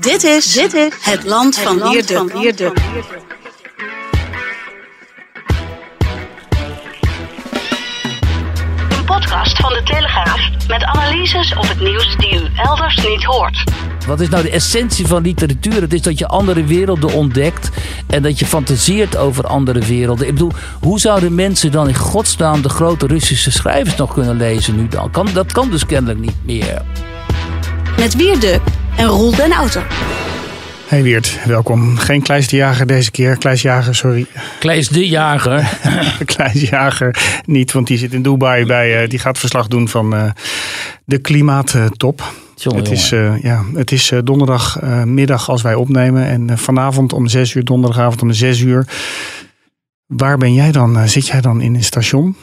Dit is, dit is het land van Wierduk. Een podcast van de Telegraaf met analyses op het nieuws die u elders niet hoort. Wat is nou de essentie van literatuur? Het is dat je andere werelden ontdekt en dat je fantaseert over andere werelden. Ik bedoel, hoe zouden mensen dan in godsnaam de grote Russische schrijvers nog kunnen lezen nu dan? Kan, dat kan dus kennelijk niet meer. Met Wierduk en Roel den Outer. Hey Weert, welkom. Geen Kleis de Jager deze keer. Kleis Jager, sorry. Kleis de Jager. Kleis Jager niet, want die zit in Dubai bij. Uh, die gaat verslag doen van uh, de klimaattop. Jongen, het is, uh, ja, het is donderdagmiddag als wij opnemen. En vanavond om zes uur, donderdagavond om zes uur. Waar ben jij dan? zit jij dan in een station?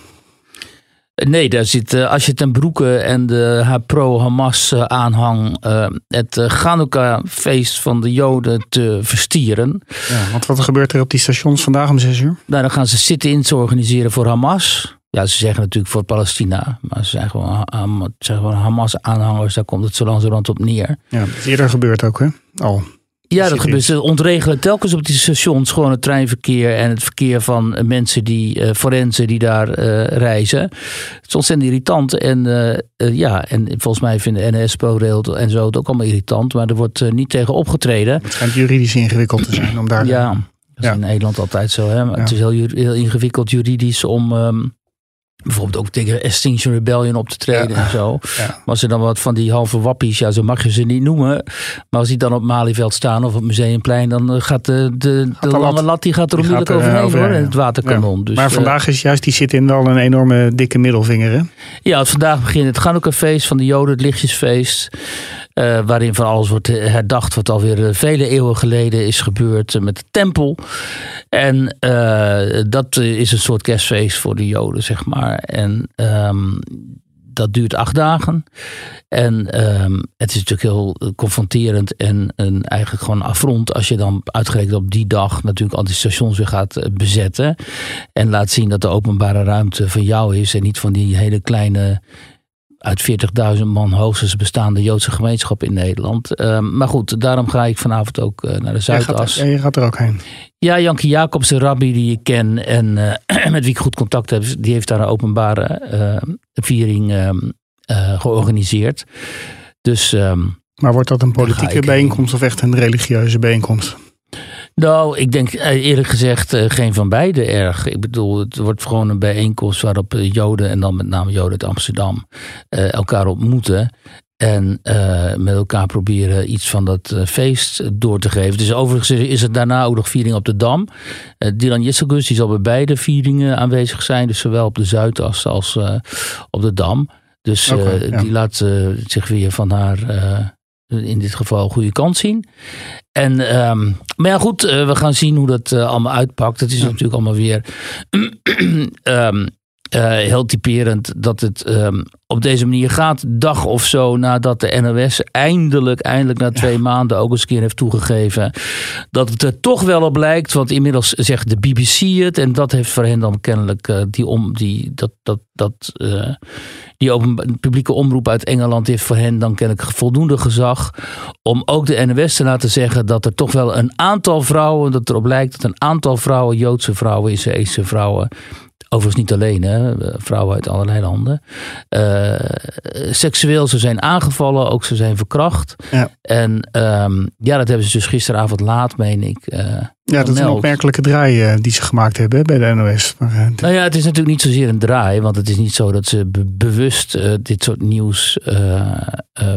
Nee, daar zit uh, als je ten Broeke en de pro-Hamas uh, aanhang uh, het Chanukka-feest van de Joden te verstieren. Ja, want wat gebeurt er op die stations vandaag om zes uur? Nou, dan gaan ze sit-ins organiseren voor Hamas. Ja, ze zeggen natuurlijk voor Palestina, maar ze zijn gewoon, zijn gewoon Hamas-aanhangers. Daar komt het zo langzamerhand op neer. Ja, dat is eerder gebeurd ook, hè? Al. Ja, dat gebeurt. Ze ontregelen telkens op die stations gewoon het treinverkeer en het verkeer van mensen die, uh, forensen die daar uh, reizen. Het is ontzettend irritant. En uh, ja, en volgens mij vinden NS, ProRail en zo het ook allemaal irritant. Maar er wordt niet tegen opgetreden. Het schijnt juridisch ingewikkeld te zijn om daar... Ja, dat is ja. in Nederland altijd zo. Hè? Maar ja. Het is heel, heel, ingewikkeld juridisch om... Um, bijvoorbeeld ook tegen Extinction Rebellion op te treden ja. en zo. Ja. Maar als er dan wat van die halve wappies, ja, zo mag je ze niet noemen. Maar als die dan op Malieveld staan of op Museumplein, dan gaat de, de, gaat de, lange lat die gaat er onmiddellijk overheen, overheen hoor. En het waterkanon. Ja. Dus, maar vandaag is juist die zit in wel een enorme dikke middelvinger, hè? Ja, vandaag begint het Chanukka-feest van de Joden, het lichtjesfeest. Uh, waarin van alles wordt herdacht wat alweer vele eeuwen geleden is gebeurd met de tempel. En dat is een soort kerstfeest voor de Joden, zeg maar. En um, dat duurt acht dagen. En um, het is natuurlijk heel confronterend en een, eigenlijk gewoon een affront als je dan uitgerekend op die dag natuurlijk al die stations weer gaat bezetten. En laat zien dat de openbare ruimte van jou is en niet van die hele kleine uit 40.000 man hoogstens bestaande Joodse gemeenschap in Nederland. Uh, maar goed, daarom ga ik vanavond ook uh, naar de Zuidas. Ja, je gaat er ook heen. Ja, Jankie Jacobs, de rabbi die ik ken en uh, met wie ik goed contact heb, die heeft daar een openbare viering ehm, georganiseerd. Dus, um, maar wordt dat een politieke bijeenkomst of echt een religieuze bijeenkomst? Nou, ik denk eerlijk gezegd uh, geen van beide erg. Ik bedoel, het wordt gewoon een bijeenkomst waarop Joden en dan met name Joden uit Amsterdam uh, elkaar ontmoeten. En uh, met elkaar proberen iets van dat feest door te geven. Dus overigens is het daarna ook nog viering op de Dam. Dylan Jisselgus die zal bij beide vieringen aanwezig zijn. Dus zowel op de Zuidas als op de Dam. Dus okay, ja. die laat zich weer van haar in dit geval goede kant zien. En, um, maar ja, goed, uh, we gaan zien hoe dat uh, allemaal uitpakt. Het is natuurlijk allemaal weer um, uh, heel typerend dat het um, op deze manier gaat. Dag of zo nadat de NOS eindelijk, eindelijk na twee ja. maanden ook eens een keer heeft toegegeven. Dat het er toch wel op lijkt. Want inmiddels zegt de BBC het. En dat heeft voor hen dan kennelijk uh, die, om, die, dat, dat, dat, uh, die open, publieke omroep uit Engeland heeft voor hen dan kennelijk voldoende gezag. Om ook de NOS te laten zeggen dat er toch wel een aantal vrouwen, dat erop lijkt dat een aantal vrouwen, Joodse vrouwen, Israëlse vrouwen. Overigens niet alleen, hè, vrouwen uit allerlei landen. Uh, seksueel ze zijn aangevallen, ook ze zijn verkracht. Ja. En um, ja, dat hebben ze dus gisteravond laat, meen ik. Uh, ja, dat is een opmerkelijke draai uh, die ze gemaakt hebben bij de NOS. Maar, nou ja, het is natuurlijk niet zozeer een draai, want het is niet zo dat ze be bewust dit soort nieuws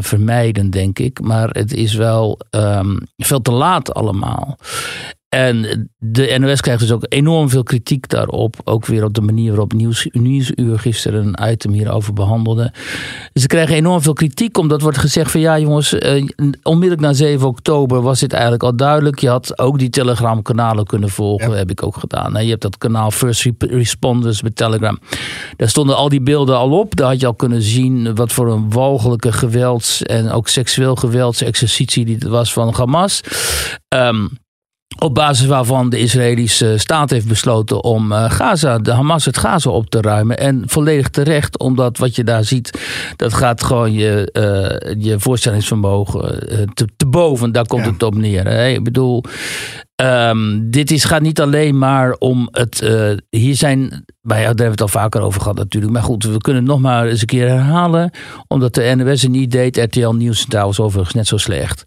vermijden, denk ik. Maar het is wel um, veel te laat allemaal. En de NOS krijgt dus ook enorm veel kritiek daarop. Ook weer op de manier waarop Nieuws, Nieuwsuur gisteren een item hierover behandelde. Ze krijgen enorm veel kritiek omdat wordt gezegd van ja jongens, eh, onmiddellijk na 7 oktober was dit eigenlijk al duidelijk. Je had ook die Telegram kanalen kunnen volgen, ja. heb ik ook gedaan. Je hebt dat kanaal First Responders met Telegram. Daar stonden al die beelden al op. Daar had je al kunnen zien wat voor een walgelijke gewelds- en ook seksueel geweldsexercitie die het was van Hamas. Um, Op basis waarvan de Israëlische staat heeft besloten om uh, Gaza, de Hamas het Gaza op te ruimen. En volledig terecht, omdat wat je daar ziet, dat gaat gewoon je, uh, je voorstellingsvermogen uh, te, te, boven. Daar komt ja. het op neer. Hè? Ik bedoel, um, dit is, gaat niet alleen maar om het. hier zijn maar ja, daar hebben we het al vaker over gehad natuurlijk. Maar goed, we kunnen het nog maar eens een keer herhalen. Omdat de NOS het niet deed. RTL Nieuws trouwens overigens net zo slecht.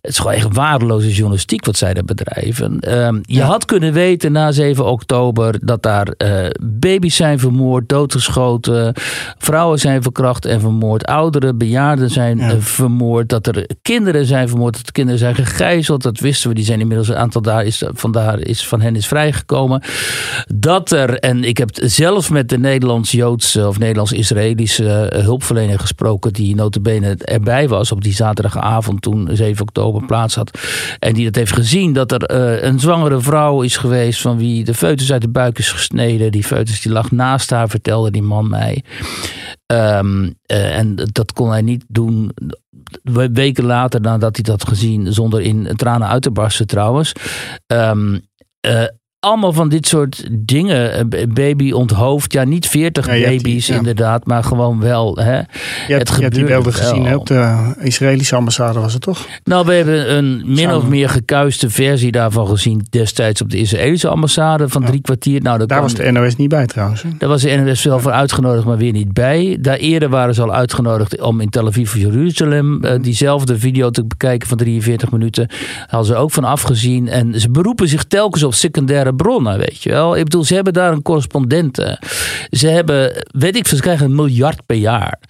Het is gewoon echt waardeloze journalistiek wat zij daar bedrijven. Um, je ja. had kunnen weten na 7 oktober dat daar uh, baby's zijn vermoord, doodgeschoten. Vrouwen zijn verkracht en vermoord. Ouderen, bejaarden zijn ja. uh, vermoord. Dat er kinderen zijn vermoord. Dat kinderen zijn gegijzeld. Dat wisten we. Die zijn inmiddels een aantal daar is, vandaar is, van hen is vrijgekomen. Dat er, en ik heb zelf met de Nederlands-Joodse of Nederlands-Israëlische hulpverlener gesproken. Die notabene erbij was op die zaterdagavond toen 7 oktober plaats had. En die dat heeft gezien dat er uh, een zwangere vrouw is geweest van wie de foetus uit de buik is gesneden. Die foetus die lag naast haar, vertelde die man mij. Um, uh, en dat kon hij niet doen weken later nadat hij dat had gezien, zonder in tranen uit te barsten trouwens. Um, allemaal van dit soort dingen. Baby onthoofd. Ja, niet 40 ja, baby's die, ja. inderdaad, maar gewoon wel. Hè. Je hebt, het je hebt die beelden gezien hè, op de Israëlische ambassade was het toch? Nou, we hebben een min Samen. of meer gekuiste versie daarvan gezien destijds op de Israëlische ambassade van ja. drie kwartier. Nou, daar kwam, was de NOS niet bij trouwens. Hè? Daar was de NOS wel voor uitgenodigd, maar weer niet bij. Daar eerder waren ze al uitgenodigd om in Tel Aviv of Jeruzalem uh, diezelfde video te bekijken van 43 minuten. Daar hadden ze ook van afgezien. En ze beroepen zich telkens op secundaire bronnen, weet je wel. Ik bedoel, ze hebben daar een correspondent. Ze hebben, weet ik ze krijgen een miljard per jaar.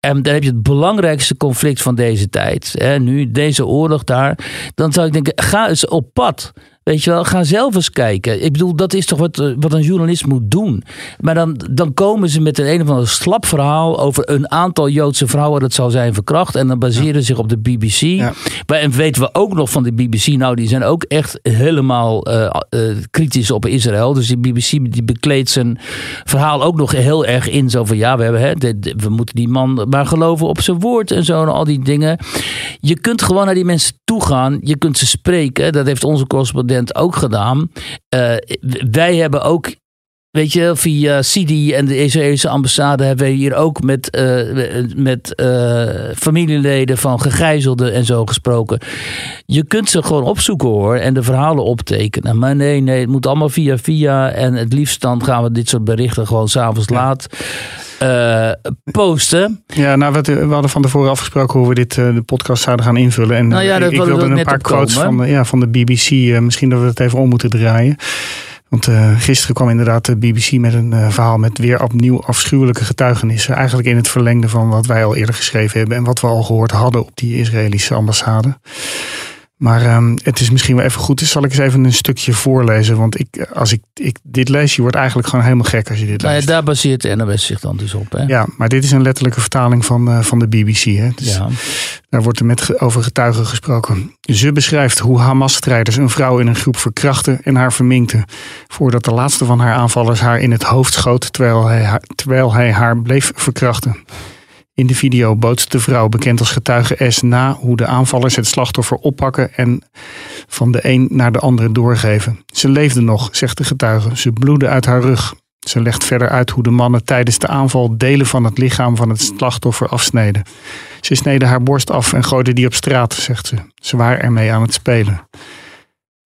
En dan heb je het belangrijkste conflict van deze tijd. Hè, nu, deze oorlog daar. Dan zou ik denken, ga eens op pad. Weet je wel, ga zelf eens kijken. Ik bedoel, dat is toch wat, wat een journalist moet doen. Maar dan, dan komen ze met een een of ander slap verhaal over een aantal Joodse vrouwen dat zal zijn verkracht. En dan baseren ja. zich op de BBC. Ja. Maar, en weten we ook nog van de BBC, nou, die zijn ook echt helemaal uh, uh, kritisch op Israël. Dus die BBC die bekleedt zijn verhaal ook nog heel erg in. Zo van ja, we, hebben, hè, de, de, we moeten die man maar geloven op zijn woord en zo. En al die dingen. Je kunt gewoon naar die mensen toe gaan. Je kunt ze spreken. Dat heeft onze correspondent ook gedaan. Uh, wij hebben ook Weet je, via Sidi en de Israëlische ambassade hebben we hier ook met, uh, met uh, familieleden van gegijzelden en zo gesproken. Je kunt ze gewoon opzoeken hoor en de verhalen optekenen. Maar nee, nee, het moet allemaal via via. En het liefst dan gaan we dit soort berichten gewoon s'avonds ja. laat. Uh, posten. Ja, nou, we, we hadden van tevoren afgesproken hoe we dit de podcast zouden gaan invullen. En nou ja, ik, ik wilde een paar quotes van de, ja, van de BBC. Misschien dat we het even om moeten draaien. Want uh, gisteren kwam inderdaad de BBC met een uh, verhaal met weer opnieuw afschuwelijke getuigenissen. Eigenlijk in het verlengde van wat wij al eerder geschreven hebben en wat we al gehoord hadden op die Israëlische ambassade. Maar um, het is misschien wel even goed. Dus zal ik eens even een stukje voorlezen. Want ik, als ik, ik dit lees, je wordt eigenlijk gewoon helemaal gek als je dit nou ja, leest. daar baseert de NOS zich dan dus op. Hè? Ja, maar dit is een letterlijke vertaling van, uh, van de BBC. Hè? Dus ja. Daar wordt er met over getuigen gesproken. Ze beschrijft hoe Hamas-strijders een vrouw in een groep verkrachten en haar verminkten. Voordat de laatste van haar aanvallers haar in het hoofd schoot terwijl hij haar, terwijl hij haar bleef verkrachten. In de video bootst de vrouw, bekend als getuige S, na hoe de aanvallers het slachtoffer oppakken en van de een naar de andere doorgeven. Ze leefde nog, zegt de getuige. Ze bloedde uit haar rug. Ze legt verder uit hoe de mannen tijdens de aanval delen van het lichaam van het slachtoffer afsneden. Ze sneden haar borst af en gooiden die op straat, zegt ze. Ze waren ermee aan het spelen.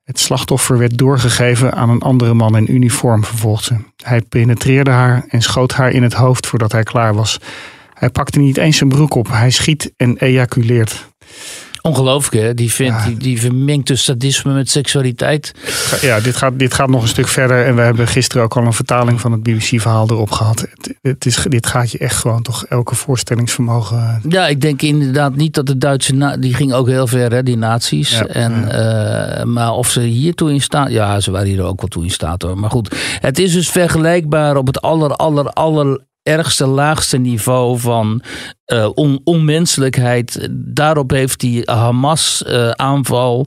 Het slachtoffer werd doorgegeven aan een andere man in uniform, vervolgt ze. Hij penetreerde haar en schoot haar in het hoofd voordat hij klaar was. Hij pakte niet eens zijn broek op. Hij schiet en ejaculeert. Ongelooflijk, hè? Die, vindt, ja. die, die vermengt dus sadisme met seksualiteit. Ja, dit gaat, dit gaat nog een stuk verder. En we hebben gisteren ook al een vertaling van het BBC-verhaal erop gehad. Het, het is, dit gaat je echt gewoon toch elke voorstellingsvermogen. Ja, ik denk inderdaad niet dat de Duitse. die ging ook heel ver, hè, die nazi's. Ja, en, ja. uh, maar of ze hiertoe in staat. Ja, ze waren hier ook wel toe in staat hoor. Maar goed, het is dus vergelijkbaar op het aller, aller, aller ergste, laagste niveau van uh, on, onmenselijkheid. Daarop heeft die Hamas-aanval,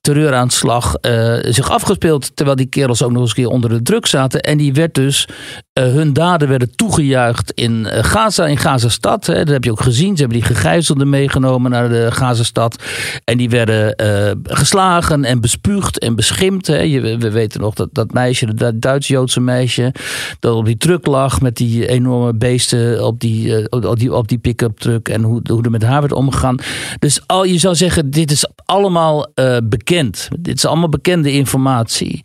terreuraanslag uh, zich afgespeeld. Terwijl die kerels ook nog eens een keer onder de druk zaten. En die werd dus, hun daden werden toegejuicht in Gaza, in Gazastad. Hè. Dat heb je ook gezien. Ze hebben die gegijzelden meegenomen naar de Gazastad. En die werden geslagen en bespuugd en beschimpt. Hè. Je, we weten nog dat dat meisje, dat Duits-Joodse meisje, dat op die truck lag met die enorme beesten op die, op die, op die pick-up en hoe, hoe er met haar werd omgegaan. Dus al, je zou zeggen, dit is allemaal uh, bekend. Dit is allemaal bekende informatie.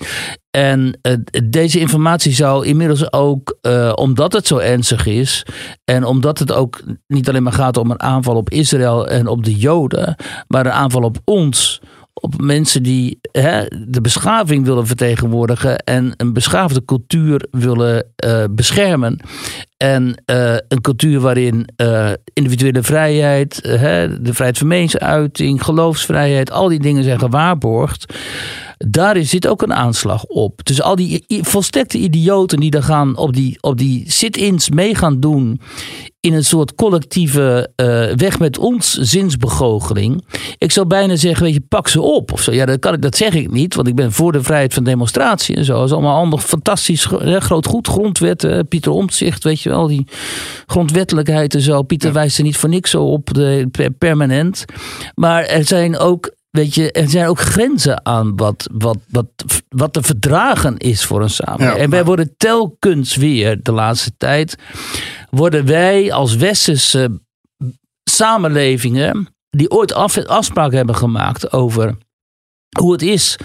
En uh, deze informatie zou inmiddels ook, uh, omdat het zo ernstig is en omdat het ook niet alleen maar gaat om een aanval op Israël en op de Joden, maar een aanval op ons, op mensen die hè, de beschaving willen vertegenwoordigen en een beschaafde cultuur willen uh, beschermen. En uh, een cultuur waarin uh, individuele vrijheid, de vrijheid van meningsuiting, geloofsvrijheid, al die dingen zijn gewaarborgd. Daar zit ook een aanslag op. Dus al die volstrekte idioten die dan gaan op die, op die sit-ins mee gaan doen in een soort collectieve uh, weg met ons zinsbegoocheling. Ik zou bijna zeggen, weet je, pak ze op. Of zo. Ja, dat, kan ik, dat zeg ik niet, want ik ben voor de vrijheid van demonstratie en zo. Dat is allemaal ander fantastisch hè, groot goed. Grondwet, Pieter Omtzigt, weet je wel, die grondwettelijkheid en zo. Pieter ja. wijst er niet voor niks zo op, de, permanent. Maar er zijn ook Weet je, er zijn ook grenzen aan wat, wat, wat, wat te verdragen is voor een samenleving. en wij worden telkens weer de laatste tijd, worden wij als westerse samenlevingen, die ooit afspraken hebben gemaakt over hoe het is,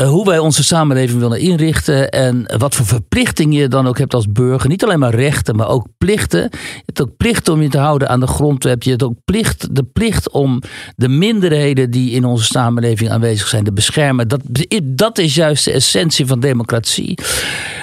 uh, hoe wij onze samenleving willen inrichten en wat voor verplichtingen je dan ook hebt als burger. Niet alleen maar rechten, maar ook plichten. Je hebt ook plicht om je te houden aan de grondwet. Je hebt ook plicht, de plicht om de minderheden die in onze samenleving aanwezig zijn te beschermen. Dat, dat is juist de essentie van democratie.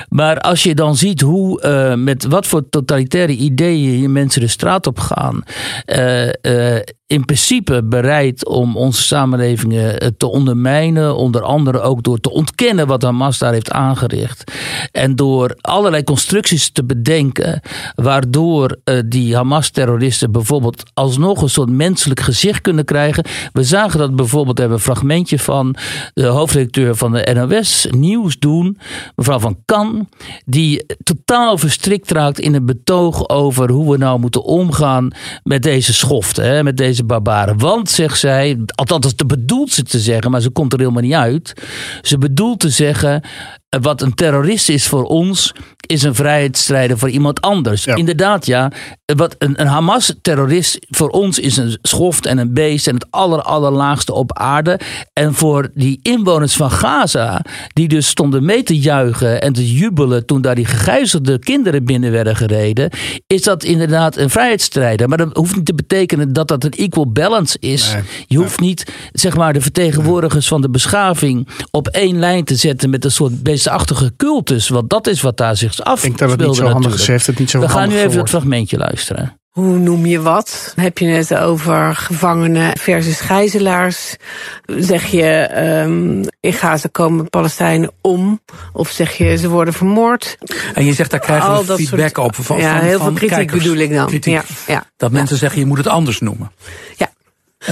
Maar als je dan ziet hoe, uh, met wat voor totalitaire ideeën hier mensen de straat op gaan. Uh, in principe bereid om onze samenlevingen te ondermijnen. Onder andere ook door te ontkennen wat Hamas daar heeft aangericht. En door allerlei constructies te bedenken. Waardoor die Hamas-terroristen bijvoorbeeld alsnog een soort menselijk gezicht kunnen krijgen. We zagen dat bijvoorbeeld, hebben een fragmentje van de hoofdredacteur van de NOS Nieuws doen. Mevrouw van Kan. Die totaal verstrikt raakt in een betoog over hoe we nou moeten omgaan met deze schoft. Hè, met deze barbaren. Want, zegt zij, althans dat bedoelt ze te zeggen, maar ze komt er helemaal niet uit. Ze bedoelt te zeggen, wat een terrorist is voor ons, is een vrijheidsstrijder voor iemand anders. Inderdaad, ja. Wat een, een Hamas-terrorist voor ons is een schoft en een beest en het aller, allerlaagste op aarde. En voor die inwoners van Gaza, die dus stonden mee te juichen en te jubelen toen daar die gegijzelde kinderen binnen werden gereden, is dat inderdaad een vrijheidsstrijder. Maar dat hoeft niet te betekenen dat dat een equal balance is. Nee. Je hoeft niet, zeg maar, de vertegenwoordigers van de beschaving op één lijn te zetten met een soort beestachtige cultus. Want dat is wat daar zich af. Ik denk dat het niet zo handig is. Heeft het niet zo We gaan nu even het fragmentje luisteren. Hoe noem je wat? Heb je het over gevangenen versus gijzelaars? Zeg je, um, in Gaza komen Palestijnen om? Of zeg je, ze worden vermoord? En je zegt, daar krijgen we feedback soort, op. Van, ja, van, heel van veel kritiek bedoel ik dan. Kritiek. Ja, ja, dat mensen zeggen, je moet het anders noemen. Ja.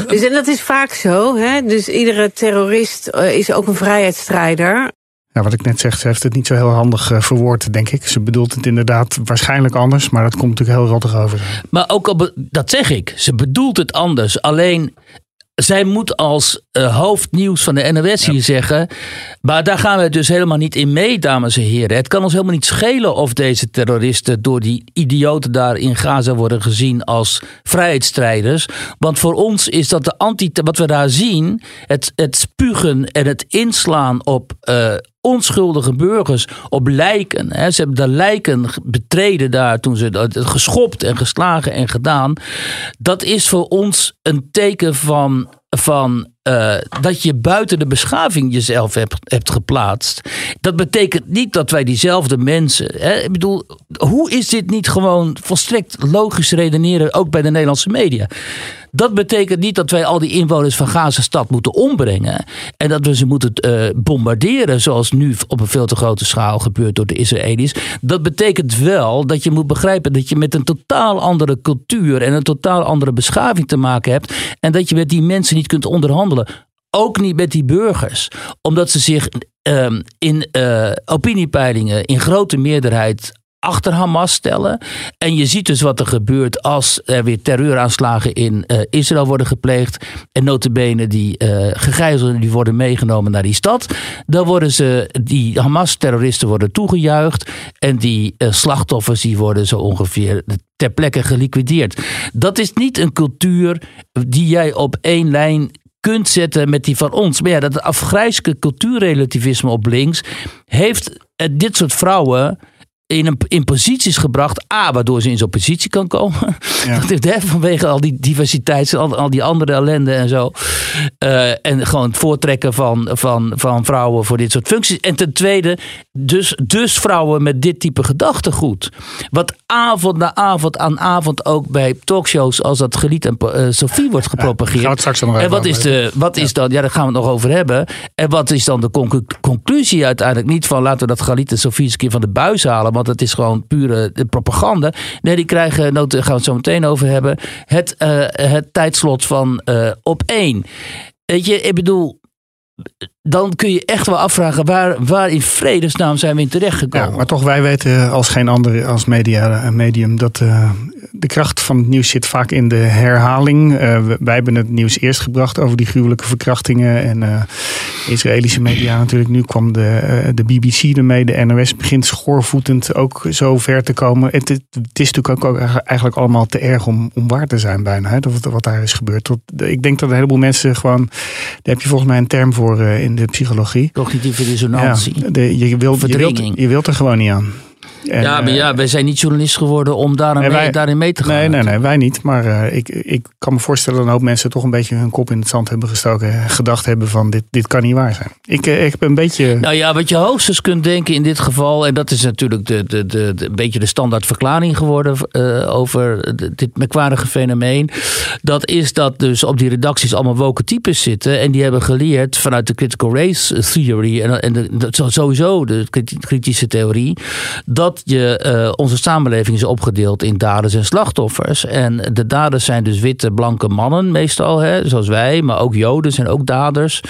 Dus en dat is vaak zo. Hè? Dus iedere terrorist uh, is ook een vrijheidsstrijder. Ja, wat ik net zeg, ze heeft het niet zo heel handig uh, verwoord, denk ik. Ze bedoelt het inderdaad waarschijnlijk anders, maar dat komt natuurlijk heel rottig over. Maar ook al, dat zeg ik, ze bedoelt het anders. Alleen zij moet als uh, hoofdnieuws van de NOS hier ja. zeggen. Maar daar gaan we dus helemaal niet in mee, dames en heren. Het kan ons helemaal niet schelen of deze terroristen door die idioten daar in Gaza worden gezien als vrijheidsstrijders. Want voor ons is dat de anti. Wat we daar zien, het, het spugen en het inslaan op. Uh, onschuldige burgers op lijken. Hè. Ze hebben de lijken betreden daar toen ze het geschopt en geslagen en gedaan. Dat is voor ons een teken van van uh, dat je buiten de beschaving jezelf hebt, hebt geplaatst. Dat betekent niet dat wij diezelfde mensen. Hè, ik bedoel, hoe is dit niet gewoon volstrekt logisch redeneren, ook bij de Nederlandse media? Dat betekent niet dat wij al die inwoners van Gaza-stad moeten ombrengen. En dat we ze moeten uh, bombarderen, zoals nu op een veel te grote schaal gebeurt door de Israëli's. Dat betekent wel dat je moet begrijpen dat je met een totaal andere cultuur en een totaal andere beschaving te maken hebt. En dat je met die mensen niet kunt onderhandelen. Ook niet met die burgers. Omdat ze zich um, in uh, opiniepeilingen in grote meerderheid achter Hamas stellen. En je ziet dus wat er gebeurt als er weer terreuraanslagen in uh, Israël worden gepleegd. En notabene die uh, gegijzelden die worden meegenomen naar die stad. Dan worden ze, die Hamas-terroristen worden toegejuicht. En die uh, slachtoffers die worden zo ongeveer ter plekke geliquideerd. Dat is niet een cultuur die jij op één lijn kunt zetten met die van ons. Maar ja, dat afgrijzelijke cultuurrelativisme op links heeft dit soort vrouwen in, een, in posities gebracht. A, waardoor ze in zo'n positie kan komen. Ja. Dat heeft, vanwege al die diversiteit, al, al die andere ellende en zo. Uh, en gewoon het voortrekken van, van, van vrouwen voor dit soort functies. En ten tweede, dus, dus vrouwen met dit type gedachtegoed. Wat avond na avond aan avond ook bij talkshows als dat Gelied en uh, Sophie wordt gepropageerd. Ja, straks nog en wat is, de, wat ja. is dan, ja daar gaan we het nog over hebben. En wat is dan de conclu conclusie uiteindelijk? Niet van laten we dat Galit en Sophie eens een keer van de buis halen want het is gewoon pure propaganda. Nee, die krijgen, daar gaan we het zo meteen over hebben, het, uh, het tijdslot van uh, op één. Weet je, ik bedoel, dan kun je echt wel afvragen waar, waar in vredesnaam zijn we in terechtgekomen. Ja, maar toch, wij weten als geen andere als media, medium dat de kracht van het nieuws zit vaak in de herhaling. Wij hebben het nieuws eerst gebracht over die gruwelijke verkrachtingen. En uh, Israëlische media natuurlijk. Nu kwam de, de BBC ermee. De NOS begint schoorvoetend ook zo ver te komen. Het, is natuurlijk ook, eigenlijk allemaal te erg om, om waar te zijn bijna. Hè, wat, wat daar is gebeurd. Tot, ik denk dat een heleboel mensen gewoon... Daar heb je volgens mij een term voor in de psychologie. Cognitieve dissonantie. Ja, de, je, wilt, je, wilt, je wilt er gewoon niet aan. En, ja, maar ja, wij zijn niet journalist geworden om daarin, mee, daarin mee te gaan. Nee, nee, nee, wij niet. Maar uh, ik, ik kan me voorstellen dat een hoop mensen toch een beetje hun kop in het zand hebben gestoken. Gedacht hebben van dit, dit kan niet waar zijn. Ik, ik heb een beetje... Nou ja, wat je hoogstens kunt denken in dit geval. En dat is natuurlijk de, de, de, de een beetje de standaard verklaring geworden uh, over dit merkwaardige fenomeen. Dat is dat dus op die redacties allemaal woke types zitten. En die hebben geleerd vanuit de critical race theory. En, en de, sowieso de kritische theorie. Dat je, uh, onze samenleving is opgedeeld in daders en slachtoffers. En de daders zijn dus witte, blanke mannen meestal, hè, zoals wij, maar ook Joden zijn ook daders.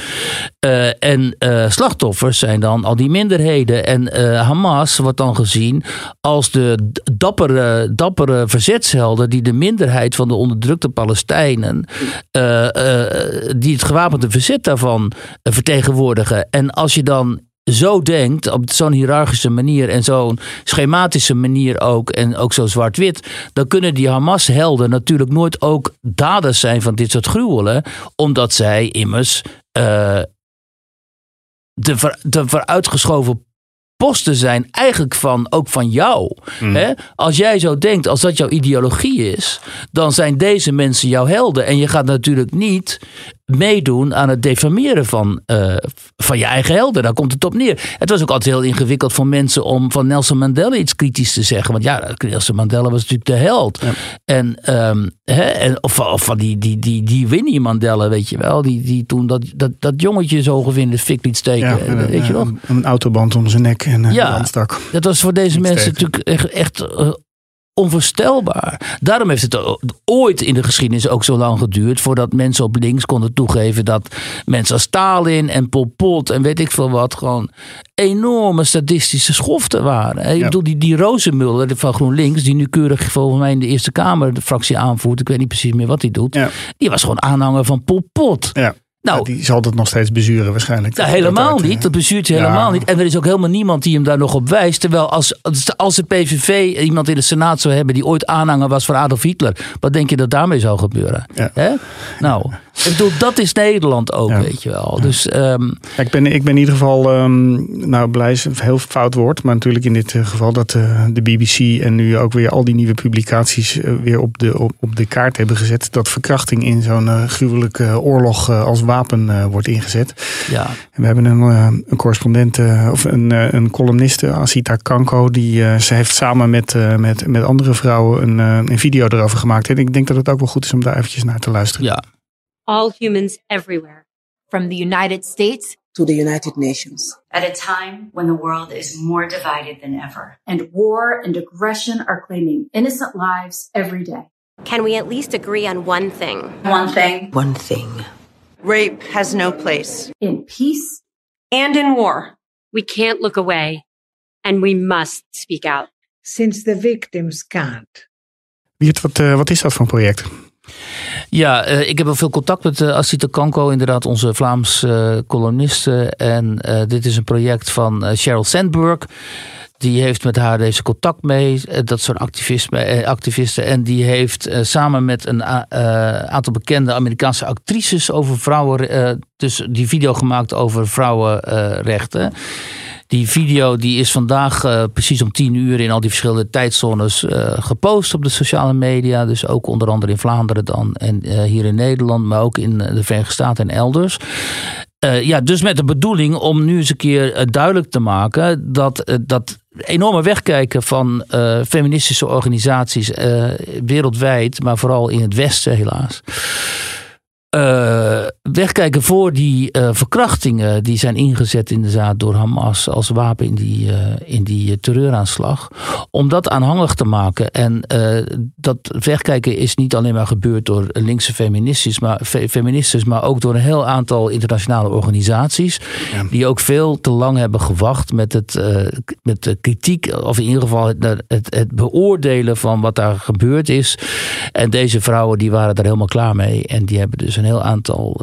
Uh, en uh, slachtoffers zijn dan al die minderheden. En Hamas wordt dan gezien als de dappere, dappere verzetshelden die de minderheid van de onderdrukte Palestijnen, die het gewapende verzet daarvan vertegenwoordigen. En als je dan zo denkt, op zo'n hiërarchische manier en zo'n schematische manier ook, en ook zo zwart-wit, dan kunnen die Hamas-helden natuurlijk nooit ook daders zijn van dit soort gruwelen, omdat zij immers uh, de, ver, de vooruitgeschoven posten zijn eigenlijk van, ook van jou. Mm. Hè? Als jij zo denkt, als dat jouw ideologie is, dan zijn deze mensen jouw helden. En je gaat natuurlijk niet meedoen aan het defameren van, uh, van je eigen helden. Daar komt het op neer. Het was ook altijd heel ingewikkeld voor mensen om van Nelson Mandela iets kritisch te zeggen. Want ja, Nelson Mandela was natuurlijk de held. Ja. En, um, hè, en, of, of van die, die, die, die Winnie Mandela, weet je wel. Die, die toen dat, dat, dat jongetje zo ongeveer in de fik liet steken. Ja, en, weet je nog? Een autoband om zijn nek en ja, een stak. Dat was voor deze mensen natuurlijk echt, echt uh, onvoorstelbaar. Daarom heeft het ooit in de geschiedenis ook zo lang geduurd voordat mensen op links konden toegeven dat mensen als Stalin en Pol Pot en weet ik veel wat gewoon enorme sadistische schoften waren. Ik bedoel, die, die Rozenmuller van GroenLinks, die nu keurig volgens mij in de Eerste Kamer de fractie aanvoert, ik weet niet precies meer wat hij doet, ja. die was gewoon aanhanger van Pol Pot. Ja. Nou, die zal dat nog steeds bezuren waarschijnlijk. Nou, helemaal niet. Dat bezuurt hij helemaal niet. En er is ook helemaal niemand die hem daar nog op wijst. Terwijl als, als de PVV iemand in de Senaat zou hebben die ooit aanhanger was van Adolf Hitler. Wat denk je dat daarmee zou gebeuren? Ja. Nou, Ik bedoel, dat is Nederland ook, weet je wel. Dus, um... ik, ben, ik ben in ieder geval, um, nou blij is een heel fout woord, maar natuurlijk in dit geval dat uh, de BBC en nu ook weer al die nieuwe publicaties uh, weer op de, op, op, de kaart hebben gezet. Dat verkrachting in zo'n uh, gruwelijke oorlog als wapen wordt ingezet. Ja. En we hebben een, een correspondent of een, een columniste, Asita Kanko, die ze heeft samen met, met, met andere vrouwen een, een video erover gemaakt. En ik denk dat het ook wel goed is om daar eventjes naar te luisteren. Ja. All humans everywhere. From the United States to the United Nations. At a time when the world is more divided than ever. And war and aggression are claiming innocent lives every day. Can we at least agree on one thing? One thing. One thing. Rape has no place. In peace. And in war. We can't look away. And we must speak out. Since the victims can't. Wiert, wat, uh, wat is dat voor een project? Ja, uh, ik heb wel veel contact met uh, Asita Kanko, inderdaad onze Vlaamse uh, koloniste. En dit is een project van Sheryl Sandberg. Die heeft met haar deze contact mee. Dat is zo'n activiste. En die heeft samen met een aantal bekende Amerikaanse actrices over vrouwen. dus die video gemaakt over vrouwenrechten. Die video die is vandaag uh, precies om tien uur in al die verschillende tijdzones uh, gepost op de sociale media. Dus ook onder andere in Vlaanderen dan en uh, hier in Nederland, maar ook in de Verenigde Staten en elders. ja, dus met de bedoeling om nu eens een keer duidelijk te maken dat dat enorme wegkijken van feministische organisaties wereldwijd, maar vooral in het Westen helaas uh, wegkijken voor die uh, verkrachtingen die zijn ingezet in de zaad door Hamas als wapen in die, uh, in die terreuraanslag. Om dat aanhangig te maken. En dat wegkijken is niet alleen maar gebeurd door linkse feministes, maar, fe feministes, maar ook door een heel aantal internationale organisaties. Ja. Die ook veel te lang hebben gewacht met, het, met de kritiek, of in ieder geval het, het, het beoordelen van wat daar gebeurd is. En deze vrouwen die waren daar helemaal klaar mee. En die hebben dus een heel aantal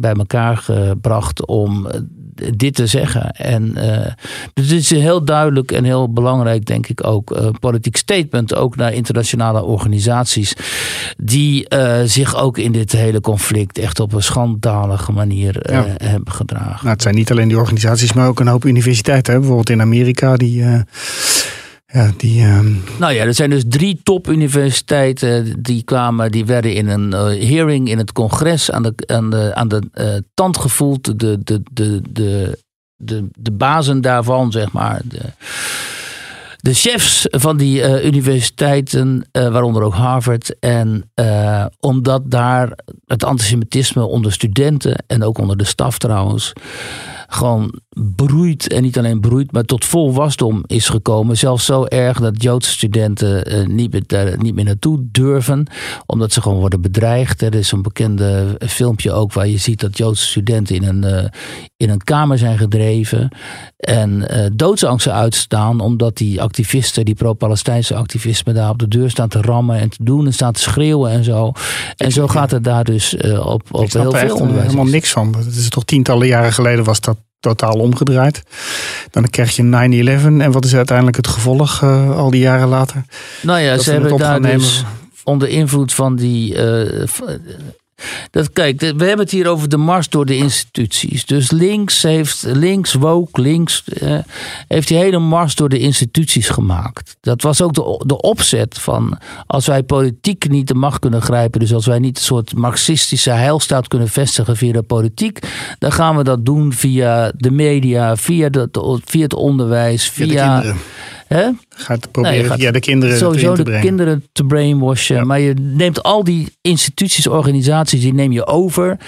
bij elkaar gebracht om eh, dit te zeggen. En uh, dus het is heel duidelijk en heel belangrijk, denk ik ook, politiek statement ook naar internationale organisaties die zich ook in dit hele conflict echt op een schandalige manier ja. hebben gedragen. Nou, het zijn niet alleen die organisaties, maar ook een hoop universiteiten. Hè? Bijvoorbeeld in Amerika die ja, die, ehm, Nou ja, er zijn dus drie topuniversiteiten die kwamen, die werden in een uh, hearing in het congres aan de, aan de, aan de uh, tand gevoeld. De, de, de, de, de, bazen daarvan, zeg maar. De, de chefs van die uh, universiteiten, waaronder ook Harvard. En omdat daar het antisemitisme onder studenten en ook onder de staf trouwens gewoon broeit. En niet alleen broeit, maar tot vol wasdom is gekomen. Zelfs zo erg dat Joodse studenten uh, niet, meer, daar niet meer naartoe durven. Omdat ze gewoon worden bedreigd. Er is een bekende filmpje ook waar je ziet dat Joodse studenten in een, uh, in een kamer zijn gedreven. En uh, doodsangsten uitstaan. Omdat die activisten, die pro-Palestijnse activisten daar op de deur staan te rammen en te doen. En staan te schreeuwen en zo. En zo gaat het daar dus op, op heel veel onderwijs. helemaal niks van. Het is toch tientallen jaren geleden was dat totaal omgedraaid. Dan krijg je 9-11. En wat is uiteindelijk het gevolg uh, al die jaren later? Nou ja, ze hebben daar dus onder invloed van die... Uh, dat, kijk, we hebben het hier over de mars door de instituties. Dus links heeft, links, woke, links, eh, heeft die hele mars door de instituties gemaakt. Dat was ook de, de opzet van, als wij politiek niet de macht kunnen grijpen, dus als wij niet een soort marxistische heilstaat kunnen vestigen via de politiek, dan gaan we dat doen via de media, via, de, via het onderwijs, via... via Hè? Gaat proberen via de kinderen sowieso te de kinderen te brainwashen. Ja. Maar je neemt al die instituties, organisaties, die neem je over.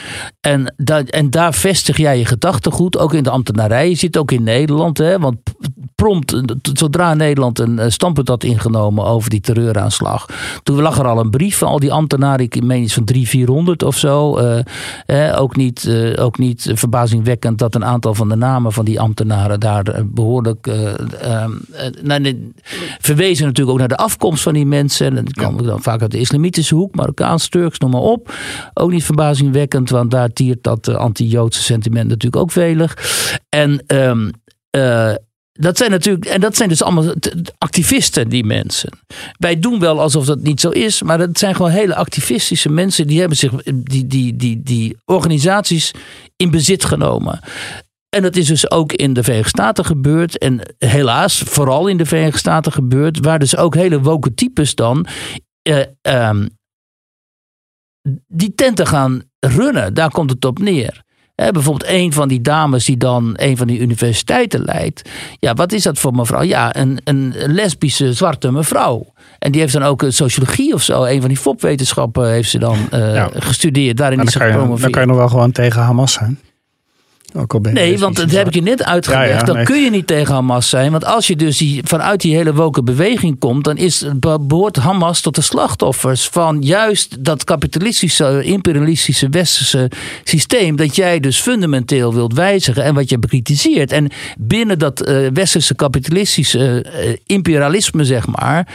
En, da en daar vestig jij je gedachtegoed. Ook in de ambtenarij. Je zit ook in Nederland. Hè? Want prompt, zodra Nederland een standpunt had ingenomen over die terreuraanslag. Toen lag er al een brief van al die ambtenaren. Ik meen iets van 300, 400 of zo. Uh, ook, niet, uh, ook niet verbazingwekkend dat een aantal van de namen van die ambtenaren daar behoorlijk uh, nou, verwezen natuurlijk ook naar de afkomst van die mensen. En dat kwam dan vaak uit de islamitische hoek, Marokkaans, Turks, noem maar op. Ook niet verbazingwekkend, want daar tiert dat anti-Joodse sentiment natuurlijk ook velig. En um, uh, dat zijn natuurlijk, en dat zijn dus allemaal activisten, die mensen. Wij doen wel alsof dat niet zo is, maar dat zijn gewoon hele activistische mensen die hebben zich die, die, die, die organisaties in bezit genomen. En dat is dus ook in de Verenigde Staten gebeurd. En helaas vooral in de Verenigde Staten gebeurd. Waar dus ook hele woke types dan eh, ehm, die tenten gaan runnen. Daar komt het op neer. bijvoorbeeld een van die dames die dan een van die universiteiten leidt. Ja, wat is dat voor mevrouw? Ja, een, een lesbische zwarte mevrouw. En die heeft dan ook sociologie of zo. Een van die FOP-wetenschappen heeft ze dan uh, gestudeerd. Daarin is ze gepromoveerd. Dan kan je nog wel gewoon tegen Hamas zijn nee, want dat heb ik je net uitgelegd. dan kun je niet tegen Hamas zijn. Want als je dus die, vanuit die hele woke beweging komt, dan is, behoort Hamas tot de slachtoffers van juist dat kapitalistische, imperialistische westerse systeem. Dat jij dus fundamenteel wilt wijzigen en wat je bekritiseert. En binnen dat uh, westerse kapitalistische uh, imperialisme, zeg maar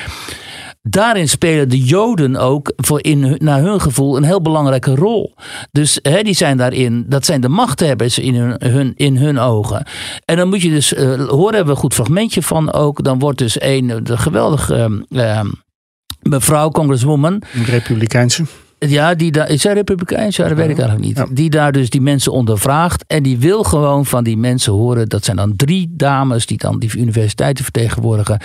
daarin spelen de Joden ook voor in, naar hun gevoel een heel belangrijke rol. Dus hè, die zijn daarin, dat zijn de machthebbers in hun, hun, in hun ogen. En dan moet je dus, uh, horen hebben we een goed fragmentje van ook. Dan wordt dus een, de geweldige uh, mevrouw, congresswoman. Een republikeinse. Ja, die daar, is zij republikeins? Ja, dat weet ik eigenlijk niet. Die daar dus die mensen ondervraagt. En die wil gewoon van die mensen horen. Dat zijn dan drie dames die dan die universiteiten vertegenwoordigen.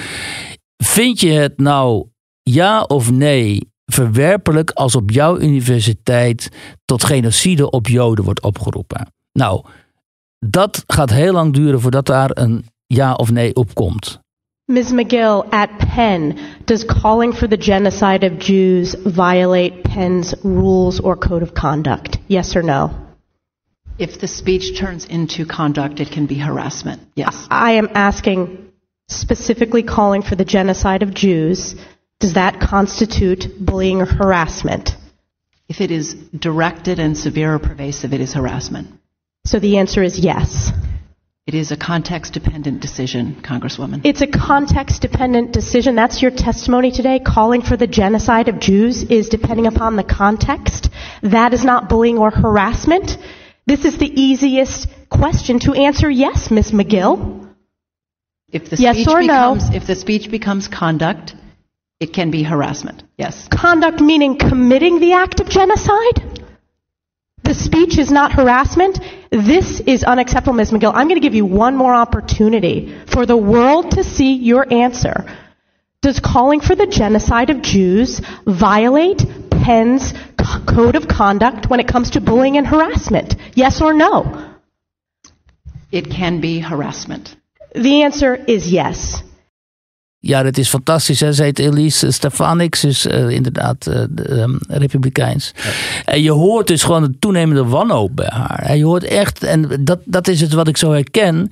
Vind je het nou ja of nee verwerpelijk als op jouw universiteit tot genocide op Joden wordt opgeroepen? Nou, dat gaat heel lang duren voordat daar een ja of nee op komt. Ms. McGill, at Penn, does calling for the genocide of Jews violate Penn's rules or code of conduct? Yes or no? If the speech turns into conduct, it can be harassment. Yes. I am asking specifically calling for the genocide of Jews does that constitute bullying or harassment? If it is directed and severe or pervasive, it is harassment. So the answer is yes. It is a context dependent decision, Congresswoman. It's a context dependent decision. That's your testimony today. Calling for the genocide of Jews is depending upon the context. That is not bullying or harassment. This is the easiest question to answer yes, Ms. McGill. If the yes speech or becomes, no? If the speech becomes conduct, it can be harassment, yes. Conduct meaning committing the act of genocide? The speech is not harassment. This is unacceptable, Ms. McGill. I'm going to give you one more opportunity for the world to see your answer. Does calling for the genocide of Jews violate Penn's code of conduct when it comes to bullying and harassment? Yes or no? It can be harassment. The answer is yes. Ja, dat is fantastisch. Hè? Ze heet Elise Stefanix, is uh, inderdaad uh, um, republikeins. En je hoort dus gewoon een toenemende wanhoop bij haar. Je hoort echt, en dat, dat is het wat ik zo herken,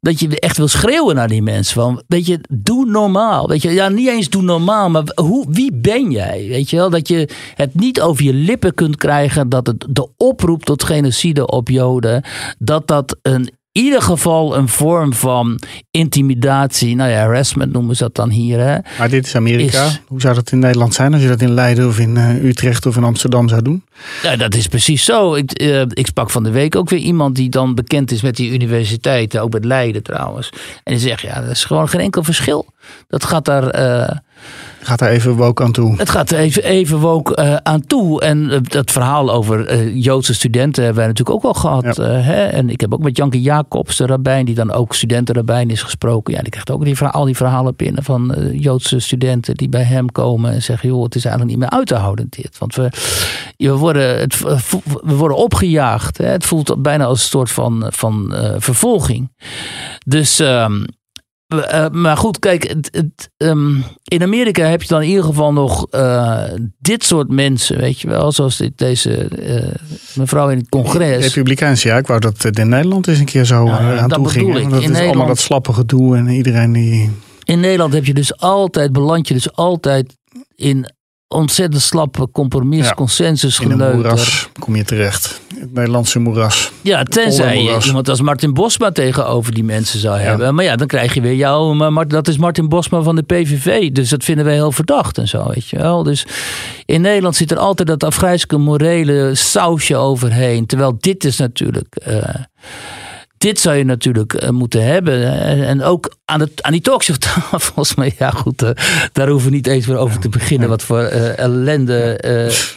dat je echt wil schreeuwen naar die mensen. Van, weet je, doe normaal. Weet je, ja, niet eens doe normaal, maar hoe, wie ben jij? Weet je wel, dat je het niet over je lippen kunt krijgen dat het de oproep tot genocide op Joden, dat dat een ieder geval een vorm van intimidatie. Nou ja, harassment noemen ze dat dan hier. Hè, maar dit is Amerika. Hoe zou dat in Nederland zijn als je dat in Leiden of in uh, Utrecht of in Amsterdam zou doen? Ja, dat is precies zo. Ik, uh, ik sprak van de week ook weer iemand die dan bekend is met die universiteiten. Ook met Leiden trouwens. En die zegt, ja, dat is gewoon geen enkel verschil. Dat gaat daar... Uh, gaat daar even woke aan toe. Het gaat er even, even woke uh, aan toe. En uh, dat verhaal over Joodse studenten hebben wij natuurlijk ook wel gehad. Ja. hè? En ik heb ook met Janke Jacobs, de rabbijn, die dan ook studentenrabbijn is gesproken. Ja, die krijgt ook die, al die verhalen binnen van Joodse studenten die bij hem komen en zeggen: joh, het is eigenlijk niet meer uit te houden dit. Want we, we, worden, het, we worden opgejaagd. Hè? Het voelt bijna als een soort van, van vervolging. Dus. Um, uh, maar goed, kijk, het, het, um, in Amerika heb je dan in ieder geval nog uh, dit soort mensen, weet je wel, zoals dit, deze uh, mevrouw in het congres. Republikeins, ja, ik wou dat in Nederland eens een keer zo nou, aan toe ging. Dat in is Nederland, allemaal dat slappe gedoe en iedereen die. In Nederland heb je dus altijd, beland je dus altijd in ontzettend slappe compromis, ja, consensus moeras kom je terecht. Het Nederlandse moeras. Ja, tenzij je iemand als Martin Bosma tegenover die mensen zou hebben. Maar ja, dan krijg je weer jou. Maar dat is Martin Bosma van de PVV. Dus dat vinden wij heel verdacht en zo, weet je wel. Dus in Nederland zit er altijd dat afgrijzelijke morele sausje overheen. Terwijl dit is natuurlijk... Uh, dit zou je natuurlijk moeten hebben. En ook aan, het, aan die talkshowtafels. Maar ja, goed, daar hoeven we niet eens meer over te beginnen. Wat voor ellende.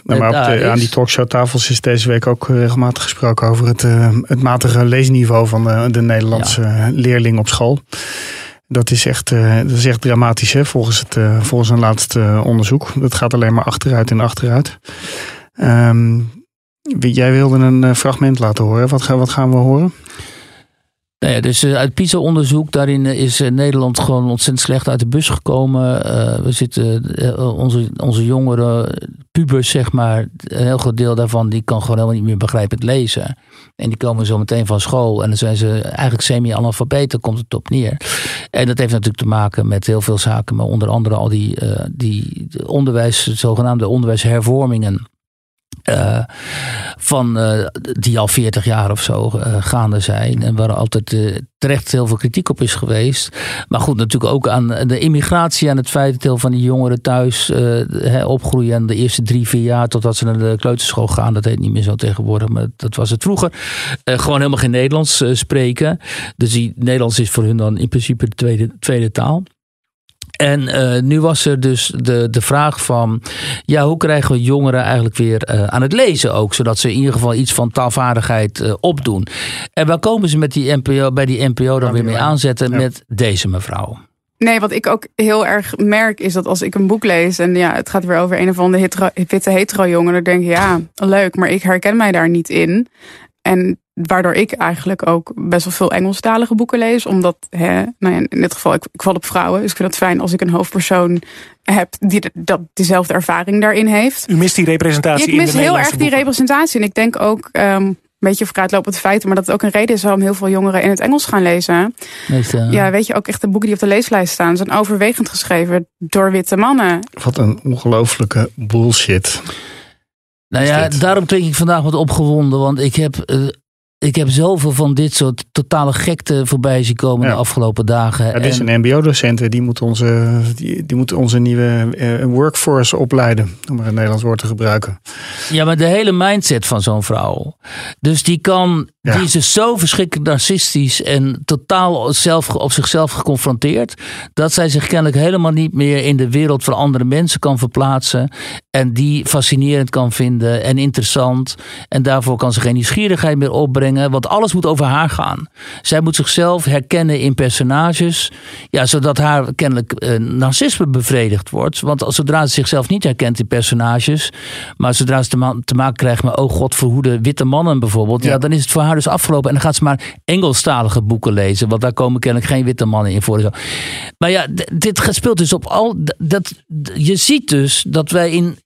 Nou, maar op aan die talkshowtafels is deze week ook regelmatig gesproken over het, het matige leesniveau van de, de Nederlandse leerling op school. Dat is echt, dat is echt dramatisch hè, volgens, het, volgens een laatste onderzoek. Dat gaat alleen maar achteruit en achteruit. Um, Jij wilde een eh, fragment laten horen. Wat, wat gaan we horen? Nou ja, dus eh, uit PISA-onderzoek, daarin eh, is Nederland gewoon ontzettend slecht uit de bus gekomen. we zitten, onze, onze jongeren, pubers zeg maar, een heel groot deel daarvan, die kan gewoon helemaal niet meer begrijpend lezen. En die komen zo meteen van school en dan zijn ze eigenlijk semi-analfabeet, daar komt het op neer. En dat heeft natuurlijk te maken met heel veel zaken, maar onder andere al die, die onderwijs, zogenaamde onderwijshervormingen uh, van uh, die al 40 jaar of zo uh, gaande zijn. En waar altijd terecht heel veel kritiek op is geweest. Maar goed, natuurlijk ook aan de immigratie, aan het feit dat heel van die jongeren thuis opgroeien. En de eerste drie, vier jaar totdat ze naar de kleuterschool gaan. Dat heet niet meer zo tegenwoordig, maar dat was het vroeger. gewoon helemaal geen Nederlands spreken. Dus die Nederlands is voor hun dan in principe de tweede, tweede taal. En uh, nu was er dus de, de vraag van, ja, hoe krijgen we jongeren eigenlijk weer uh, aan het lezen ook, zodat ze in ieder geval iets van taalvaardigheid uh, opdoen. En waar komen ze met die NPO, bij die NPO dan weer mee aanzetten met deze mevrouw? Nee, wat ik ook heel erg merk is dat als ik een boek lees en ja, het gaat weer over een of andere hetero, witte hetero jongen, dan denk ik ja, leuk, maar ik herken mij daar niet in. En waardoor ik eigenlijk ook best wel veel Engelstalige boeken lees. Omdat, hè, nou ja, in dit geval, ik, ik val op vrouwen. Dus ik vind het fijn als ik een hoofdpersoon heb die dat, dezelfde ervaring daarin heeft. U mist die representatie ik mis heel erg die representatie. En ik denk ook, um, een beetje vooruitlopend feiten, maar dat het ook een reden is waarom heel veel jongeren in het Engels gaan lezen. Ja, weet je, ook echt de boeken die op de leeslijst staan, zijn overwegend geschreven door witte mannen. Wat een ongelofelijke bullshit. Nou ja, daarom klink ik vandaag wat opgewonden. Want ik heb uh, ik heb zoveel van dit soort totale gekte voorbij zien komen de afgelopen dagen. Ja, dit is een mbo-docent, die moet onze, die, die moet onze nieuwe uh, workforce opleiden. Om maar een Nederlands woord te gebruiken. Ja, maar de hele mindset van zo'n vrouw. Dus die kan, die is dus zo verschrikkelijk narcistisch en totaal zelf, op zichzelf geconfronteerd. Dat zij zich kennelijk helemaal niet meer in de wereld van andere mensen kan verplaatsen. En die fascinerend kan vinden en interessant. En daarvoor kan ze geen nieuwsgierigheid meer opbrengen want alles moet over haar gaan. Zij moet zichzelf herkennen in personages. Ja, zodat haar kennelijk uh, narcisme bevredigd wordt. Want zodra ze zichzelf niet herkent in personages. Maar zodra ze te, te maken krijgt met, oh god, verhoede witte mannen bijvoorbeeld. Ja. dan is het voor haar dus afgelopen. En dan gaat ze maar Engelstalige boeken lezen. Want daar komen kennelijk geen witte mannen in voor. Maar ja, dit speelt dus op al. Dat, je ziet dus dat wij in,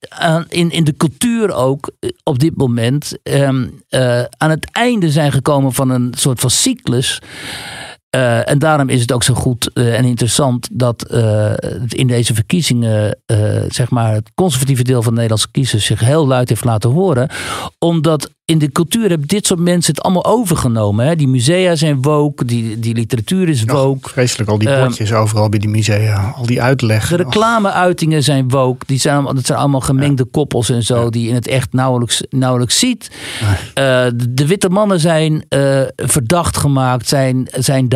in, in de cultuur ook eh, op dit moment um, uh, aan het einde zijn gekomen van een soort van cyclus. Uh, en daarom is het ook zo goed uh, en interessant dat uh, in deze verkiezingen, zeg maar, het conservatieve deel van de Nederlandse kiezers zich heel luid heeft laten horen. Omdat in de cultuur hebben dit soort mensen het allemaal overgenomen. Hè? Die musea zijn woke, die, die literatuur is woke. vreselijk, al die ehm, bordjes overal bij die musea, al die uitleg. De reclameuitingen zijn woke. Die zijn, dat zijn allemaal gemengde koppels en zo, die in het echt nauwelijks, nauwelijks ziet. Uh, de, witte mannen zijn verdacht gemaakt, zijn, zijn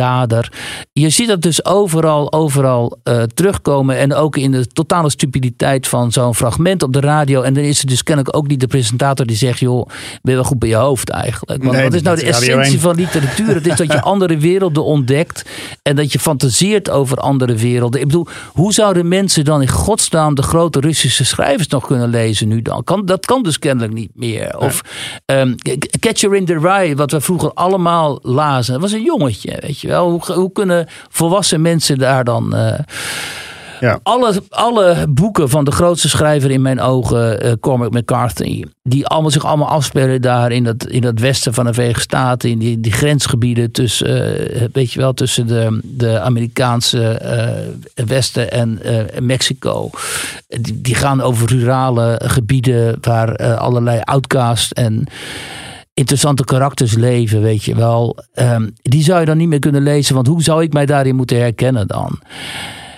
Je ziet dat dus overal, overal uh, terugkomen. En ook in de totale stupiditeit van zo'n fragment op de radio. En dan is er dus kennelijk ook niet de presentator die zegt, joh, wel goed bij je hoofd eigenlijk. Want wat is nou de essentie van literatuur? Het is dat je andere werelden ontdekt en dat je fantaseert over andere werelden. Ik bedoel, hoe zouden mensen dan in godsnaam de grote Russische schrijvers nog kunnen lezen nu dan? Kan, dat kan dus kennelijk niet meer. Of um, Catcher in the Rye, wat we vroeger allemaal lazen. Dat was een jongetje, weet je wel. Hoe, hoe kunnen volwassen mensen daar dan... Uh, ja. Alle, alle boeken van de grootste schrijver in mijn ogen, uh, Cormac McCarthy, die allemaal, zich allemaal afspelen daar in dat, in dat westen van de Verenigde Staten, in die, die grensgebieden tussen, uh, weet je wel, tussen de, de Amerikaanse uh, westen en Mexico. Die, die gaan over rurale gebieden waar allerlei outcasts en interessante karakters leven, weet je wel. Um, die zou je dan niet meer kunnen lezen, want hoe zou ik mij daarin moeten herkennen dan?